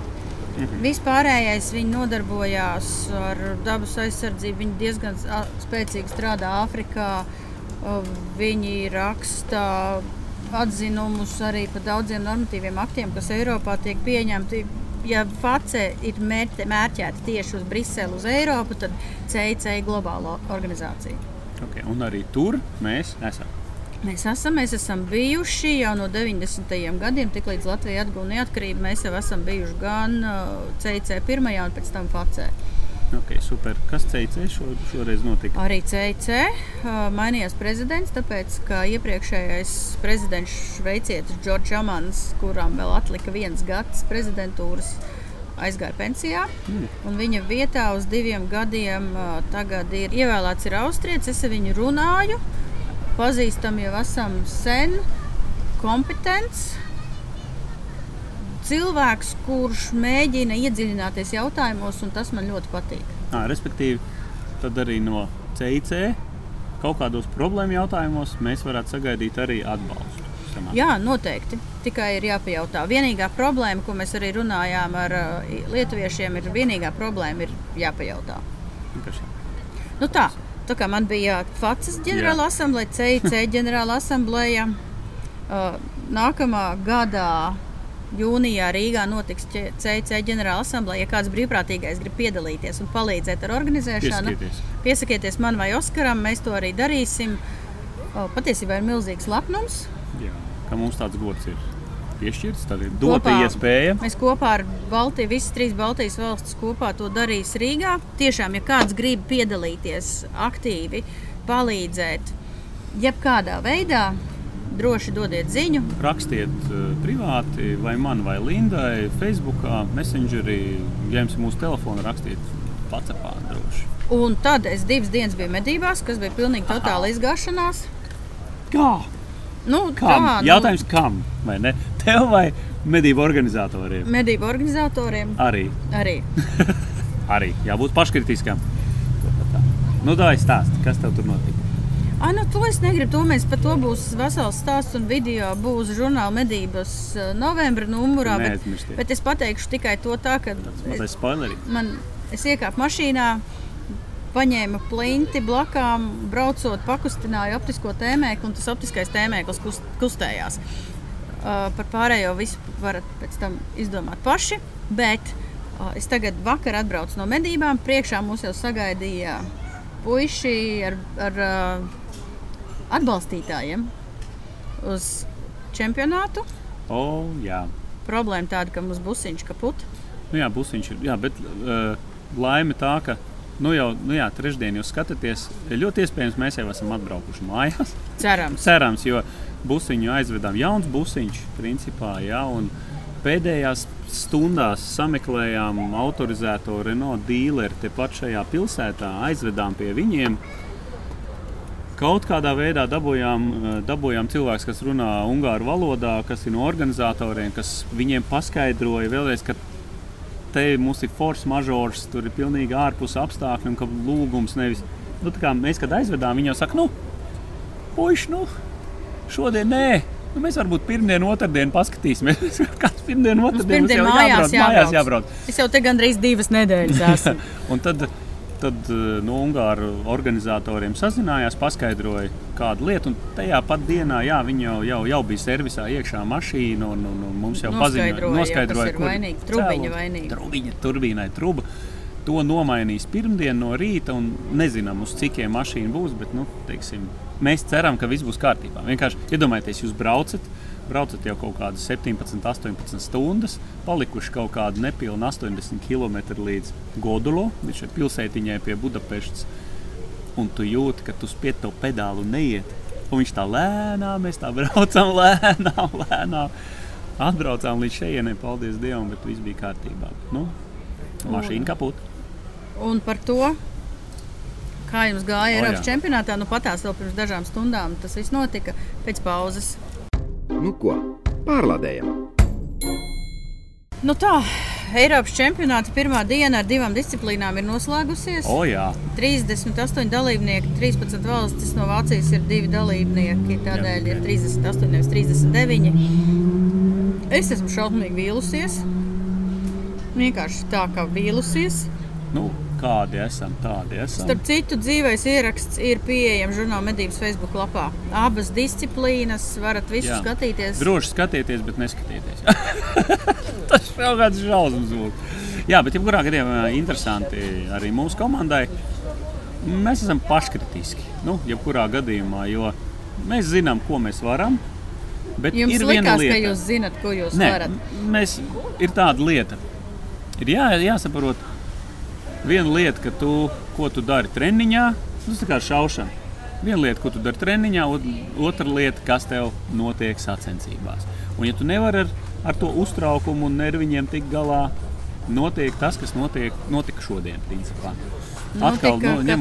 Mhm. Vispārējais viņi nodarbojās ar dabas aizsardzību. Viņi diezgan spēcīgi strādā Āfrikā. Viņi raksta atzinumus arī par daudziem normatīviem aktiem, kas Eiropā tiek pieņemti. Ja FACE ir mērķēta tieši uz Briseli, uz Eiropu, tad CIC ir globāla organizācija. Okay, un arī tur mēs esam. Mēs esam, mēs esam bijuši jau no 90. gadiem, tiklīdz Latvija atguva neatkarību. Mēs jau esam bijuši gan CIC uh, pirmajā un pēc tam FACE. Okay, super. Kas CIC šo, šoreiz notika? Arī CIC uh, mainījās prezidents, tāpēc ka iepriekšējais prezidents šveicietis Džordžs Amans, kuram vēl atlika viens gads prezidentūras, aizgāja pensijā. Mm. Viņa vietā uz diviem gadiem uh, tagad ir ievēlēts ir austrietis. Es ar viņu runāju, pazīstam jau esam sen, kompetents cilvēks, kurš mēģina iedziļināties jautājumos, un tas man ļoti patīk. À, respektīvi, tad arī no CIC kaut kādos problēmu jautājumos mēs varētu sagaidīt arī atbalstu. Samā. Jā, noteikti. Tikai ir jāpajautā. Vienīgā problēma, ko mēs arī runājām ar lietuviešiem, ir vienīgā problēma, ir jāpajautā. Nu tā, tā kā man bija FACES ģenerāla asambleja, CIC ģenerāla asambleja. Uh, nākamā gadā Jūnijā Rīgā notiks CIC ģenerāla asambleja. Ja kāds brīvprātīgais grib piedalīties un palīdzēt ar organizēšanu, piesakieties, piesakieties man vai Oskaram, mēs to arī darīsim. Patiesībā ir milzīgs lepnums. Jā, ka mums tāds gods ir piešķirts, tad ir dota kopā, iespēja. Mēs kopā ar Baltiju, visas trīs Baltijas valstis kopā to darīs Rīgā. Tiešām, ja kāds grib piedalīties aktīvi, palīdzēt jebkādā veidā, droši dodiet ziņu. Rakstiet uh, privāti, vai man, vai Lindai, Facebook, Messengerī, ņemsim mūsu telefonu, rakstiet pacepā droši. Un tad es divas dienas biju medībās, kas bija pilnīgi totāla izgāšanās. Kā? Nu, kam? Kā, nu... Jautājums, kam? Tev vai medību organizatoriem? Medību organizatoriem. Arī. Arī. Arī. Jābūt paškritiskam. Nu, tā ir stāsts, kas tev tur notika. Ah, nu, to es negribu. To mēs par to būs vesels stāsts un video. Būs žurnāla medības eh, novembra numurā. Bet, bet es pateikšu tikai to tā, ka. Tas ir man, es iekāpu mašīnā. Paņēma plinti blakām, braucot, pakustināja optisko tēmēkli, un tas optiskais tēmēklis kust, kustējās. Uh, par pārējo visu varat pēc tam izdomāt paši. Bet uh, es tagad vakar atbraucu no medībām. Priekšā mūs jau sagaidīja puiši ar, ar uh, atbalstītājiem uz čempionātu. Oh, jā. Problēma tāda, ka mums busiņš kaput. Nu jā, busiņš ir. Jā, bet uh, laime tā, ka nu jau nu jā, trešdien jūs skatāties. Ļoti iespējams, mēs jau esam atbraukuši mājās. Cerams. Cerams, jo busiņu aizvedām jauns busiņš, principā. Jā, Pēdējās stundās sameklējām autorizēto Renault dealeri tepat šajā pilsētā, aizvedām pie viņiem. Kaut kādā veidā dabūjām, eh, dabūjām cilvēks, kas runā ungāru valodā, kas ir no organizatoriem, kas viņiem paskaidroja vēlreiz, ka te mums ir force mažors, tur ir pilnīgi ārpus apstākļi un ka lūgums nevis nu, kā mēs, kad aizvedām, viņi jau saka, nu, puiši, nu, šodien nē. Nu, mēs varbūt pirmdienu, otrdienu paskatīsimies. Kāds pirmdienu, Mums otrdienu pirmdien jau mājās jābrauc, mājās jābrauc. jābrauc. Es jau te gandrīz divas nedēļas esmu. Un tad, tad nu, Ungāru organizatoriem sazinājās, paskaidroja kādu lietu. Tajā pat dienā jā, viņi jau, jau, jau bija servisā iekšā mašīna. Un, un, un mums jau Noskaidroja, paziņoja, jā, kas ir vainīgi. Trubiņa vainīga. Trubiņa, turbīnai truba. To nomainīs pirmdien no rīta, un nezinām, uz cikiem mašīna būs. Bet, nu, teiksim, mēs ceram, ka viss būs kārtībā. Vienkārši iedomājieties, jūs braucat, braucat jau kaut kādas 17, 18 stundas, palikuši kaut kādi nepilni 80 km līdz Godulo, viņš ir pilsētiņai pie Budapestas. Un tu jūti, ka tu spied to pedālu neiet. Un viņš tā lēnām, mēs tā braucam, lēnām, lēnām. Atbraucām līdz šejienei, paldies Dievam, bet viss bija kārtībā. Nu, mašīna kaput. Un par to, kā jums gāja O, Eiropas jā. čempionātā, nu patās vēl pirms dažām stundām. Tas viss notika pēc pauzes. Nu ko, pārlādējam! Nu tā, Eiropas čempionāta pirmā diena ar divām disciplīnām ir noslēgusies. O, jā, 38 dalībnieki, 13 valstis no Vācijas ir divi dalībnieki. Tādēļ ir 38, nevis 39. Es esmu šausmīgi vīlusies. Vienkārši tā kā vīlusies. Nu, kādi esam, tādi esam. Starp citu, dzīvais ieraksts ir pieejams žurnāla medības Facebook lapā. Abas disciplīnas varat visu Jā. skatīties. Droši skatieties, bet neskatieties. Tas jau kāds žausmas būtu. Jā, bet jebkurā gadījumā interesanti arī mūsu komandai. Mēs esam paškritiski. Nu, jebkurā gadījumā, jo mēs zinām, ko mēs varam. Bet Jums ir likās, lieta, ka jūs zinat, ko jūs Nē, varat. mēs, ir tāda lieta, ir jā, jāsaprot, viena lieta, ka tu, ko tu dari treniņā, tas ir kā šaušana. Viena lieta, ko tu dari treniņā, ot- otra lieta, kas tev notiek sacensībās. Un, ja tu nevari ar, ar to uztraukumu un nerviņiem tikt galā, notiek tas, kas notiek, notika šodien. Principā. Notika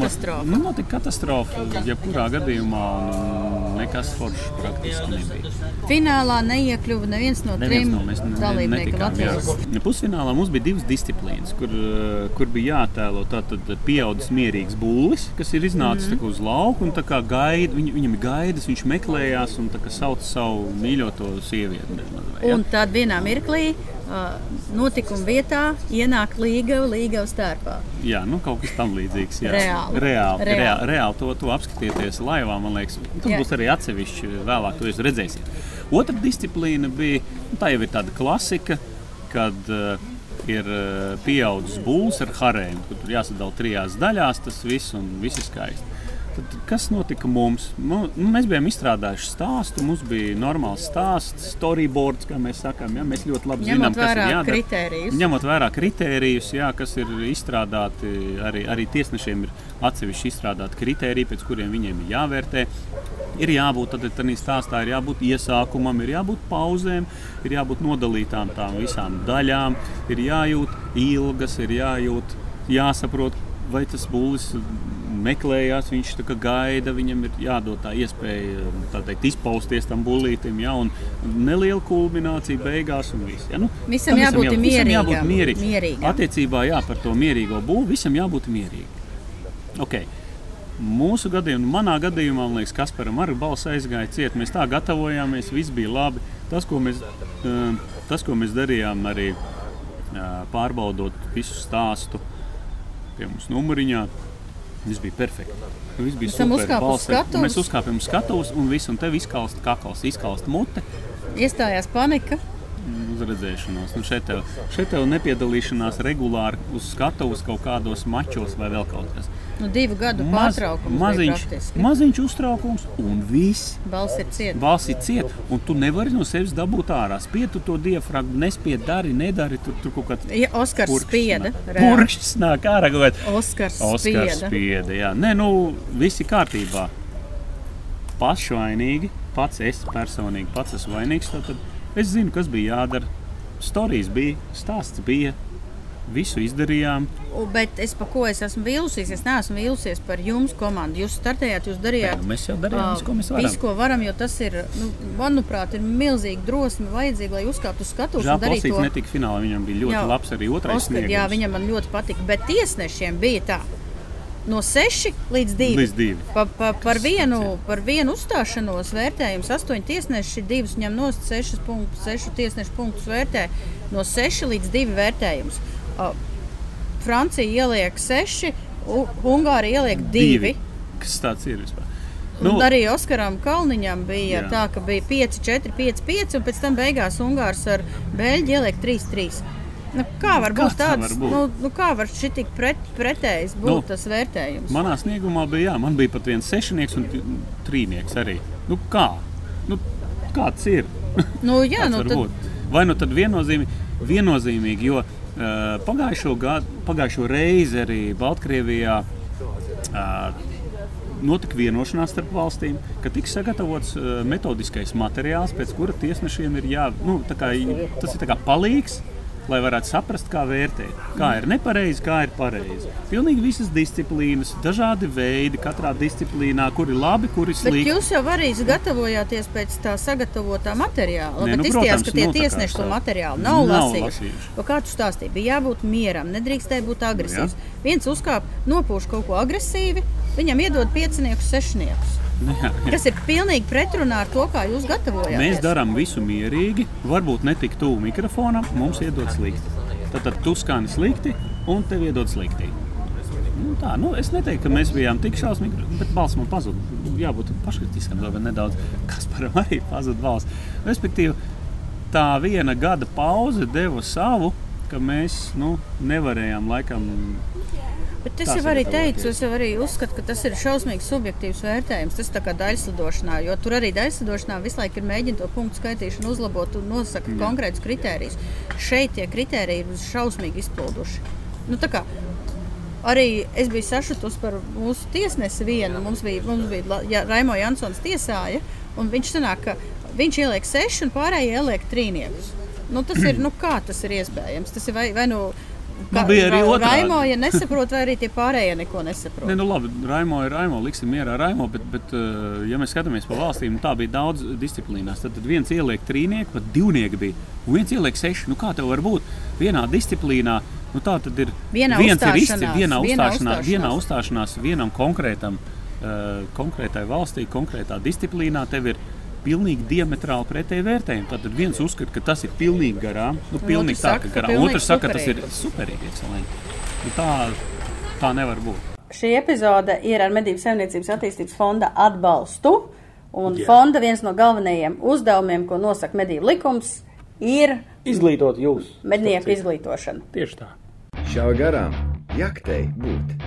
katastrofa. Nu, notika katastrofa. Jebkurā gadījumā un nekas foršs praktiski nebija. Finālā neiekļuva neviens no Neviens trim no mēs ne- dalībniekiem netikām, jā. Latvijas. Pusfinālā mums bija divas disciplīnas, kur, eh, kur bija jātēlo tātad pieaudzis mierīgs būlis, kas ir iznācis mm -hmm. uz lauka un tā kā gaida, viņ, viņam ir gaidas, viņš meklējās un tā kā sauc savu mīļoto sievieti. Un tad vienā mirklī notikuma vietā ienāk līga, līga uz tērpā. Jā, nu kaut kas tam līdzīgs. Jā. Reāli. reāli, Reāli. reāli, reāli to, to apskatieties laivā. Man liekas, tas Jā. būs arī atsevišķi vēlāk, to jūs redzēsiet. Otra disciplīna bija, nu, tā jau ir tāda klasika, kad uh, ir pieaudzis būs ar harēm, kur tur jāsadala trijās daļās, tas viss un viss ir skaisti. Tad, kas notika mums? Nu, mēs bijām izstrādājuši stāstu, mums bija normāls stāsts, storyboards, kā mēs sakām. Ja? Mēs ļoti labi Ņemot zinām, kas ir jādara. kritērijus. Ņemot vērā kritērijus, jā, kas ir izstrādāti, arī, arī tiesnešiem ir atsevišķi izstrādāti kritēriji, pēc kuriem viņiem ir jāvērtē. Ir jābūt tādā stāstā, ir jābūt iesākumam, ir jābūt pauzēm, ir jābūt nodalītām tām visām daļām, ir jājūt ilgas, ir jājūt, jāsaprot, vai tas būlis meklējās, viņš gaida, viņam ir jādod tā iespēja tā teikt, izpausties tam būlītim, ja, un neliela kulminācija beigās un viss. Ja, nu, Visam jābūt visam mierīgam, jābūt mierīgam. mierīgam. Attiecībā jā, par to mierīgo būvu visam jābūt mierīgam. Okay. Mūsu gadījumā, manā gadījumā, man liekas, Kasparam arī balss aizgāja ciet. Mēs tā gatavojāmies, viss bija labi. Tas, ko mēs, eh, tas, ko mēs darījām, arī eh, pārbaudot visu stāstu pie mums numuriņā, viss bija perfekti. Viss bija super, uzkāpu skatuves. Mēs uzkāpām uz skatuves un viss, un tev izkalst kakls, izkalst mute. Iestājās panika. Uz redzēšanos. Nu, šeit, tev, šeit tev nepiedalīšanās regulāri uz skatuves kaut kādos mačos vai vēl kaut kas. Nu, divu gadu pārtraukums. maziņš, maziņš uztraukums un viss. Balss ir cieta. Balss ir cieta, un tu nevari no sevis dabūt ārā. Spietu to diafragmu, nespied, dari, nedari. Tur, tur kaut kāds Ja Oskars purkšķis spieda. Purkšķis nāk ārā. kaut kāds- Oskars, Oskars spieda. spieda. Jā, nē, nu, viss ir kārtībā. Pats vainīgi, pats es personīgi, pats esmu vainīgs. Tad es zinu, kas bija jādara. Stāstījis bija, stāsts bija, visu izdarījām. U, Bet es par ko es esmu vīlusies? Es neesmu vīlusies par jums, komandu. Jūs startējāt, jūs darījāt. Nu, mēs jau darījām visu, ko mēs varam. Visu, ko varam, jo tas ir, nu, manuprāt, ir milzīgi drosme vajadzīga, lai uzkāptu uz skatuves darītu Posīts to. netika finālā. Viņam bija ļoti Jā. labs arī otrais Oskar, jā, viņam man ļoti patika. Bet tiesnešiem bija tā, no 6 līdz 2. Līdz divi. Pa, pa, par, vienu, par vienu uzstāšanos vērtējums 8 tiesneši, 2 ņem no 6 punktus, 6 tiesnešu punktus vērtē no 6 līdz 2 vērtējums. Francija ieliek 6, U- Ungārija ieliek 2. Kas tāds ir vispār? Nu, arī Oskaram Kalniņam bija jā. tā, ka bija 5, 4, 5, 5, un pēc tam beigās Ungārs ar Beļģi ieliek 3, 3. Nu, kā var būt tā tāds? var būt? Nu, nu, kā var šī tik pret, pretējs būt Nu, tas vērtējums? Manā sniegumā bija, jā, man bija pat viens sešnieks un trīnieks arī. Nu, kā? Nu, kāds ir? Nu, jā, Kāds nu, tad, būt? Vai nu tad viennozīmīgi, viennozīmīgi jo uh, pagājušo, gadu, pagājušo reizi arī Baltkrievijā uh, notika vienošanās starp valstīm, ka tiks sagatavots uh, metodiskais materiāls, pēc kura tiesnešiem ir jā, nu, tā kā, tas ir tā kā palīgs. Lai varētu saprast, kā vērtēt, kā ir nepareizi, kā ir pareizi. Pilnīgi visas disciplīnas, dažādi veidi, katrā disciplīnā, kur ir labi, kur ir bet slikti. jūs jau arī gatavojāties pēc tā sagatavotā materiāla. Nē, Bet nu, protams, ka tie nu, tiesneši to materiālu nav, Nav lasījuši. lasījuši. Kā tu stāstīji? Bija jābūt mieram, nedrīkstēja būt agresīvs. Viens uzkāpa, nopūš kaut ko agresīvi, viņam iedod pieciniekus, sešniekus. Nu, jā, jā. Tas ir pilnīgi pretrunā ar to, kā jūs gatavojāties. Mēs darām visu mierīgi, varbūt ne tik tuvu mikrofonam, mums iedod slikti. Tad, tad tu skani slikti, un tev iedod slikti. Nu, tā, nu, es neteiktu, ka mēs bijām tik šausmīgi, bet balss man pazuda. Jābūt paškritiskam, vēl nedaudz. Kas par arī pazuda balss. Respektīvi, tā viena gada pauze deva savu, ka mēs nu, nevarējām laikam. Bet es jau arī teicu, es jau arī uzskatu, ka tas ir šausmīgs subjektīvs vērtējums. Tas tā kā daļslidošanā, jo tur arī daļslidošanā visu laiku ir mēģināt to punktu skaitīšanu uzlabot un nosaka mm. konkrētus kritērijus. Šeit tie kritēriji ir šausmīgi izpilduši. Nu, tā kā Arī es biju sašutusi par mūsu tiesnesi vienu. Mums bija, mums bija ja, Raimo Jansons tiesāja, un viņš sanāk, ka viņš ieliek seši un pārējie ieliek trīniekus. Nu, tas ir, nu, kā tas ir iespējams? Tas ir vai, vai nu, Nu, bija arī otrādi. Raimo, ja nesaprot, vai arī tie pārējie neko nesaprot. Ne, nu labi, Raimo ir Raimo, liksim mierā Raimo, bet, bet eh, ja mēs skatāmies pa valstīm, tā bija daudz disciplīnās. Tad, viens ieliek trīnieku, pat divnieki bija, un viens ieliek seši. Nu, kā tev var būt vienā disciplīnā? Nu, tā tad ir Vienā viens ir izcils, uzstāšanās, vienā vienā uzstāšanās, vienā uzstāšanās. uzstāšanās vienam konkrētam, uh, konkrētai valstī, konkrētā disciplīnā. Tev ir pilnīgi diametrāli pretēji vērtējumi. Tad viens uzskata, ka tas ir pilnīgi garām, nu, pilnīgi tā, saka, ka garām. Otrs saka, ka tas ir superīgi. ekscelenti. Nu, tā, tā nevar būt. Šī epizode ir ar Medību saimniecības attīstības fonda atbalstu. Un yeah. fonda viens no galvenajiem uzdevumiem, ko nosaka medību likums, ir Izglītot jūs. mednieku izglītošana. Tieši tā. Šāva garām jaktei būt.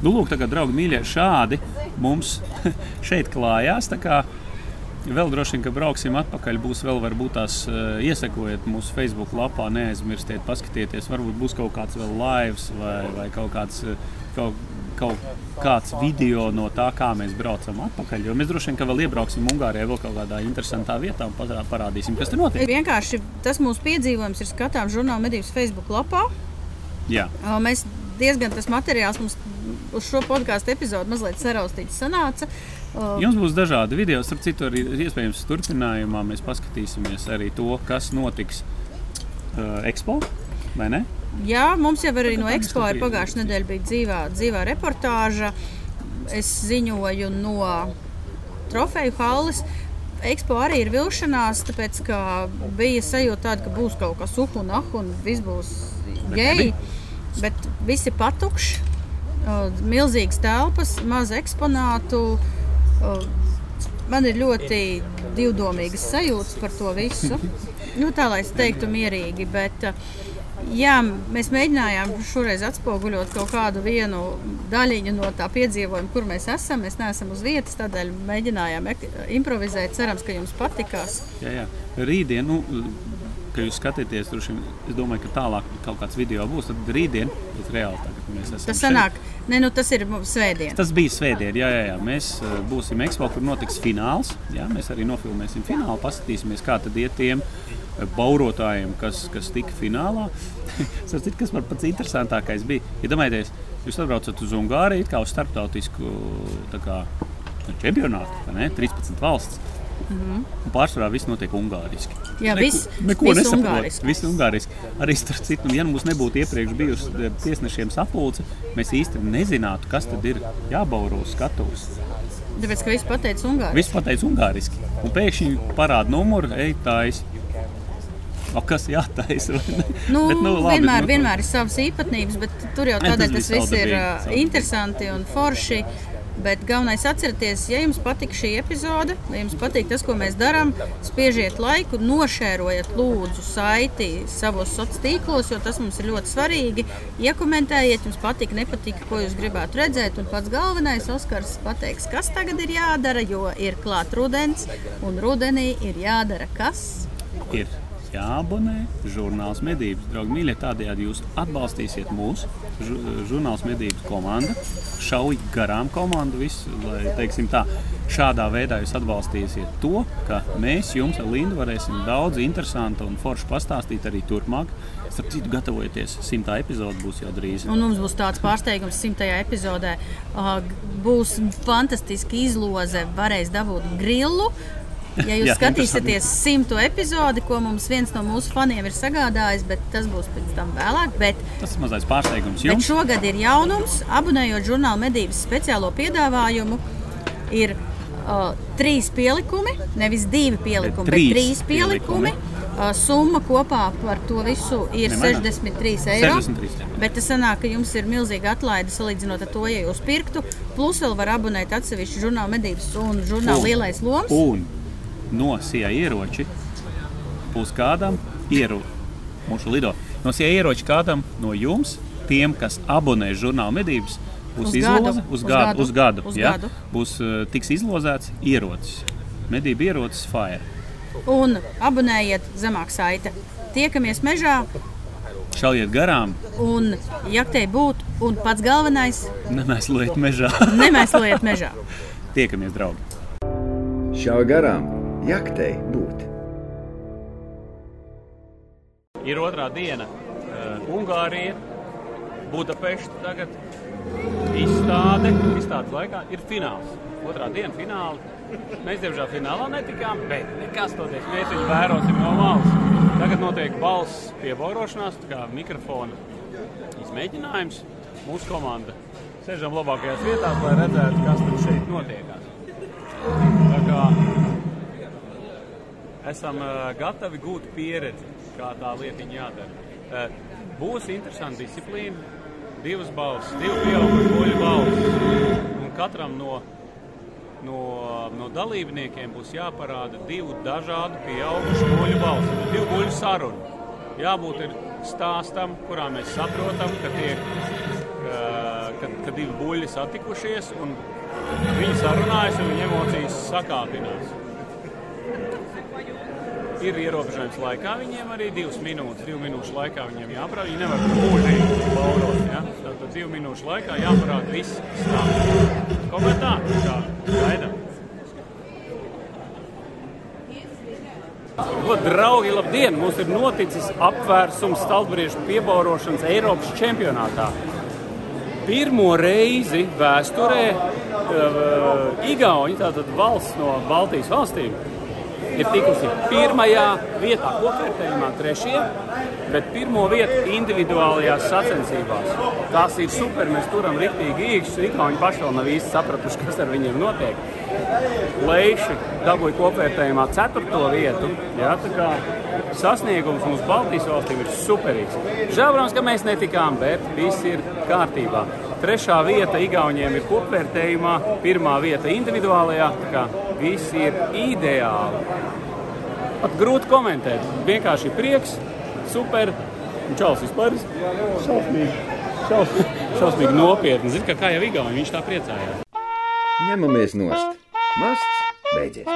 Nu, lūk, tagad, draugi, mīļie, šādi mums šeit klājās. Vēl droši vien, ka brauksim atpakaļ. Būs vēl, varbūt tās uh, iesakojiet mūsu Facebook lapā, neaizmirstiet, paskatieties. Varbūt būs kaut kāds vēl live vai, vai kaut kāds, eh, kaut, kaut kāds video no tā, kā mēs braucam atpakaļ. Jo mēs droši vien, ka vēl iebrauksim Ungārijā vēl kaut kādā interesantā vietā un parā- parādīsim, kas tur notiek. Vienkārši tas mūsu piedzīvojums ir skatāms žurnāla medības Facebook lapā. Jā, Mēs diezgan tas materiāls mums uz šo podkāstu epizodu mazliet saraustīts sanāca. Jums būs dažādi video, starp citu, arī iespējams turpinājumā mēs paskatīsimies arī to, kas notiks uh, Expo. vai ne? Jā, mums jau arī no Expo ir pagājušā nedēļa bija dzīvā, dzīvā reportāža. Es ziņoju no trofeju halles. Expo arī ir vilšanās, tāpēc ka bija sajūta, tāda, ka būs kaut kas uhu un ah, un viss būs geji. Bet viss ir patukšs, milzīgas telpas, maz eksponātu. Man ir ļoti divdomīgas sajūtas par to visu. Nu, tā lai es teiktu, mierīgi. Bet, jā, mēs mēģinājām šoreiz atspoguļot kaut kādu vienu daļiņu no tā piedzīvojuma, kur mēs esam. Mēs neesam uz vietas, tādēļ mēģinājām improvizēt. Cerams, ka jums patikās. Jā, jā. Rītdien, nu, kad jūs skatāties, droši vien, es domāju, ka tālāk kaut kāds video būs. Tad rītdien, bet reāli tagad mēs esam. Tas šeit. sanāk, ne, nu, tas ir svētdien. Tas bija svētdien, jā, jā, jā. Mēs uh, būsim Expo, kur notiks fināls. Jā, mēs arī nofilmēsim finālu, paskatīsimies, kā tad iet tiem uh, baurotājiem, kas, kas tika finālā. Sapratu, kas man pats interesantākais bija. Iedomājieties, jūs atbraucat uz Ungāriju, kā uz starptautisku tā kā, čempionātu, ne? 13 valsts. Un pārsvarā viss notiek ungāriski. Jā, viss- neko viss nesaprot. ungāriski. Viss ungāriski. Arī starp citu, nu, ja mums nebūtu iepriekš bijusi eh, tiesnešiem sapulce, mēs īsti nezinātu, kas tad ir jābauro uz skatuves. Tāpēc, ka viss pateica ungāri. Viss pateica ungāriski. Un pēkšņi parāda numuru, ej, taisa. O, kas jātaisa? Nu, Bet, nu, labi, vienmēr, nu, vienmēr ir savas īpatnības, bet tur jau tas tādēļ bija tas viss ir uh, interesanti un forši. Bet galvenais atcerieties, ja jums patīk šī epizode, ja jums patīk tas, ko mēs darām, spiežiet laiku, nošērojiet lūdzu saiti savos sociālos tīklos, jo tas mums ir ļoti svarīgi. Iekomentējiet, jums patīk, nepatīk, ko jūs gribētu redzēt. Un pats galvenais Oskars pateiks, kas tagad ir jādara, jo ir klāt rudens, un rudenī ir jādara kas. ir jāabonē žurnāls medības. Draugi, mīļie, tādējādi jūs atbalstīsiet mūsu žu- žurnāls medības komandu. Šauj garām komandu visu, lai teiksim tā. Šādā veidā jūs atbalstīsiet to, ka mēs jums ar Lindu varēsim daudz interesantu un foršu pastāstīt arī turpmāk. Starp citu, gatavojieties, simtā epizode būs jau drīz. Un mums būs tāds pārsteigums, simtajā epizodē būs fantastiska izloze, varēs dabūt grillu. Ja jūs Jā, skatīsieties simto epizodi, ko mums viens no mūsu faniem ir sagādājis, bet tas būs pēc tam vēlāk. Bet, Tas ir mazais pārsteigums bet jums. šogad ir jaunums, abonējot žurnāla medības speciālo piedāvājumu. Ir uh, trīs pielikumi, nevis divi pielikumi, bet trīs trīs pielikumi. Uh, summa kopā par to visu ir Nemanā. 63 eiro. 63 eiro. Bet tas sanāk, ka jums ir milzīga atlaide salīdzinot ar to, ja jūs pirktu. Plus vēl var abonēt atsevišķu žurnāla medības un žurnāla Un- lielais loms. Un no sijā ieroči būs kādam ieroči. Mūsu lido. No sijā ieroči kādam no jums, tiem, kas abonē žurnāla medības, būs Uz izloze gadu. uz Uz gadu. gadu. Uz gadu, Uz ja? gadu. Būs uh, tiks izlozēts ierocis. Medību ierocis Fire. Un abonējiet zemāk saite. Tiekamies mežā Šaujiet garām, un jaktei būt. Un pats galvenais nemēslojiet mežā. - nemēslojiet mežā. Tiekamies, draugi! Šā garām jaktei būt. Ir otrā diena. Uh, Ungārija, Budapešta tagad. Izstāde, izstādes laikā ir fināls. Otrā diena fināla. Mēs, diemžēl, finālā netikām, bet nekas toties. Mēs viņu vērosim no malas. Tagad notiek balss pieborošanās, tā kā mikrofona izmēģinājums. Mūsu komanda sēžam labākajās vietās, lai redzētu, kas tur šeit notiekās. Tā kā esam uh, gatavi gūt pieredzi, kā tā lietiņa jādara. Uh, būs interesanti disciplīna, divas balss, divu pieaugušu poļu balss. Un katram no, no, no dalībniekiem būs jāparāda divu dažādu pieaugušu poļu balsi. Tas divu poļu sarunu. Jābūt ir stāstam, kurā mēs saprotam, ka, tiek, uh, ka, ka divi buļļi satikušies un viņi sarunājas un viņu emocijas sakāpinās. Ir ierobežojums laikā, viņiem arī divas minūtes, divu minūšu laikā viņiem jāparāda. Viņi nevar mūžīgi baurot. Ja? Tātad divu minūšu laikā jāparāda viss stāsts. Kaut kā tā, kā gaidām. Ko, draugi, labdien! Mums ir noticis apvērsums stalbriežu piebaurošanas Eiropas čempionātā. Pirmo reizi vēsturē uh, Igauni, tātad valsts no Baltijas valstīm, ir tikusi pirmajā vietā, kopvērtējumā trešajā, bet pirmo vietu individuālajās sacensībās. Tas ir super, mēs turam riktīgi īkšķus, Igauni paši vēl nav īsti sapratuši, kas ar viņiem notiek. Leiši dabūja kopvērtējumā ceturto vietu. Jā, tā kā sasniegums mums Baltijas valstīm ir superīgs. Žēl, protams, ka mēs netikām, bet viss ir kārtībā. Trešā vieta Igauniem ir kopvērtējumā, pirmā vieta individuālajā. Tā kā viss ir ideāli. Pat grūti komentēt. Vienkārši prieks, super. Un Čaus vispār šausmīgi, šausmīgi, šausmīgi nopietni. Zini, ka kā jau Igauni viņš tā priecājās. Ņemamies nost. Masts beidzies.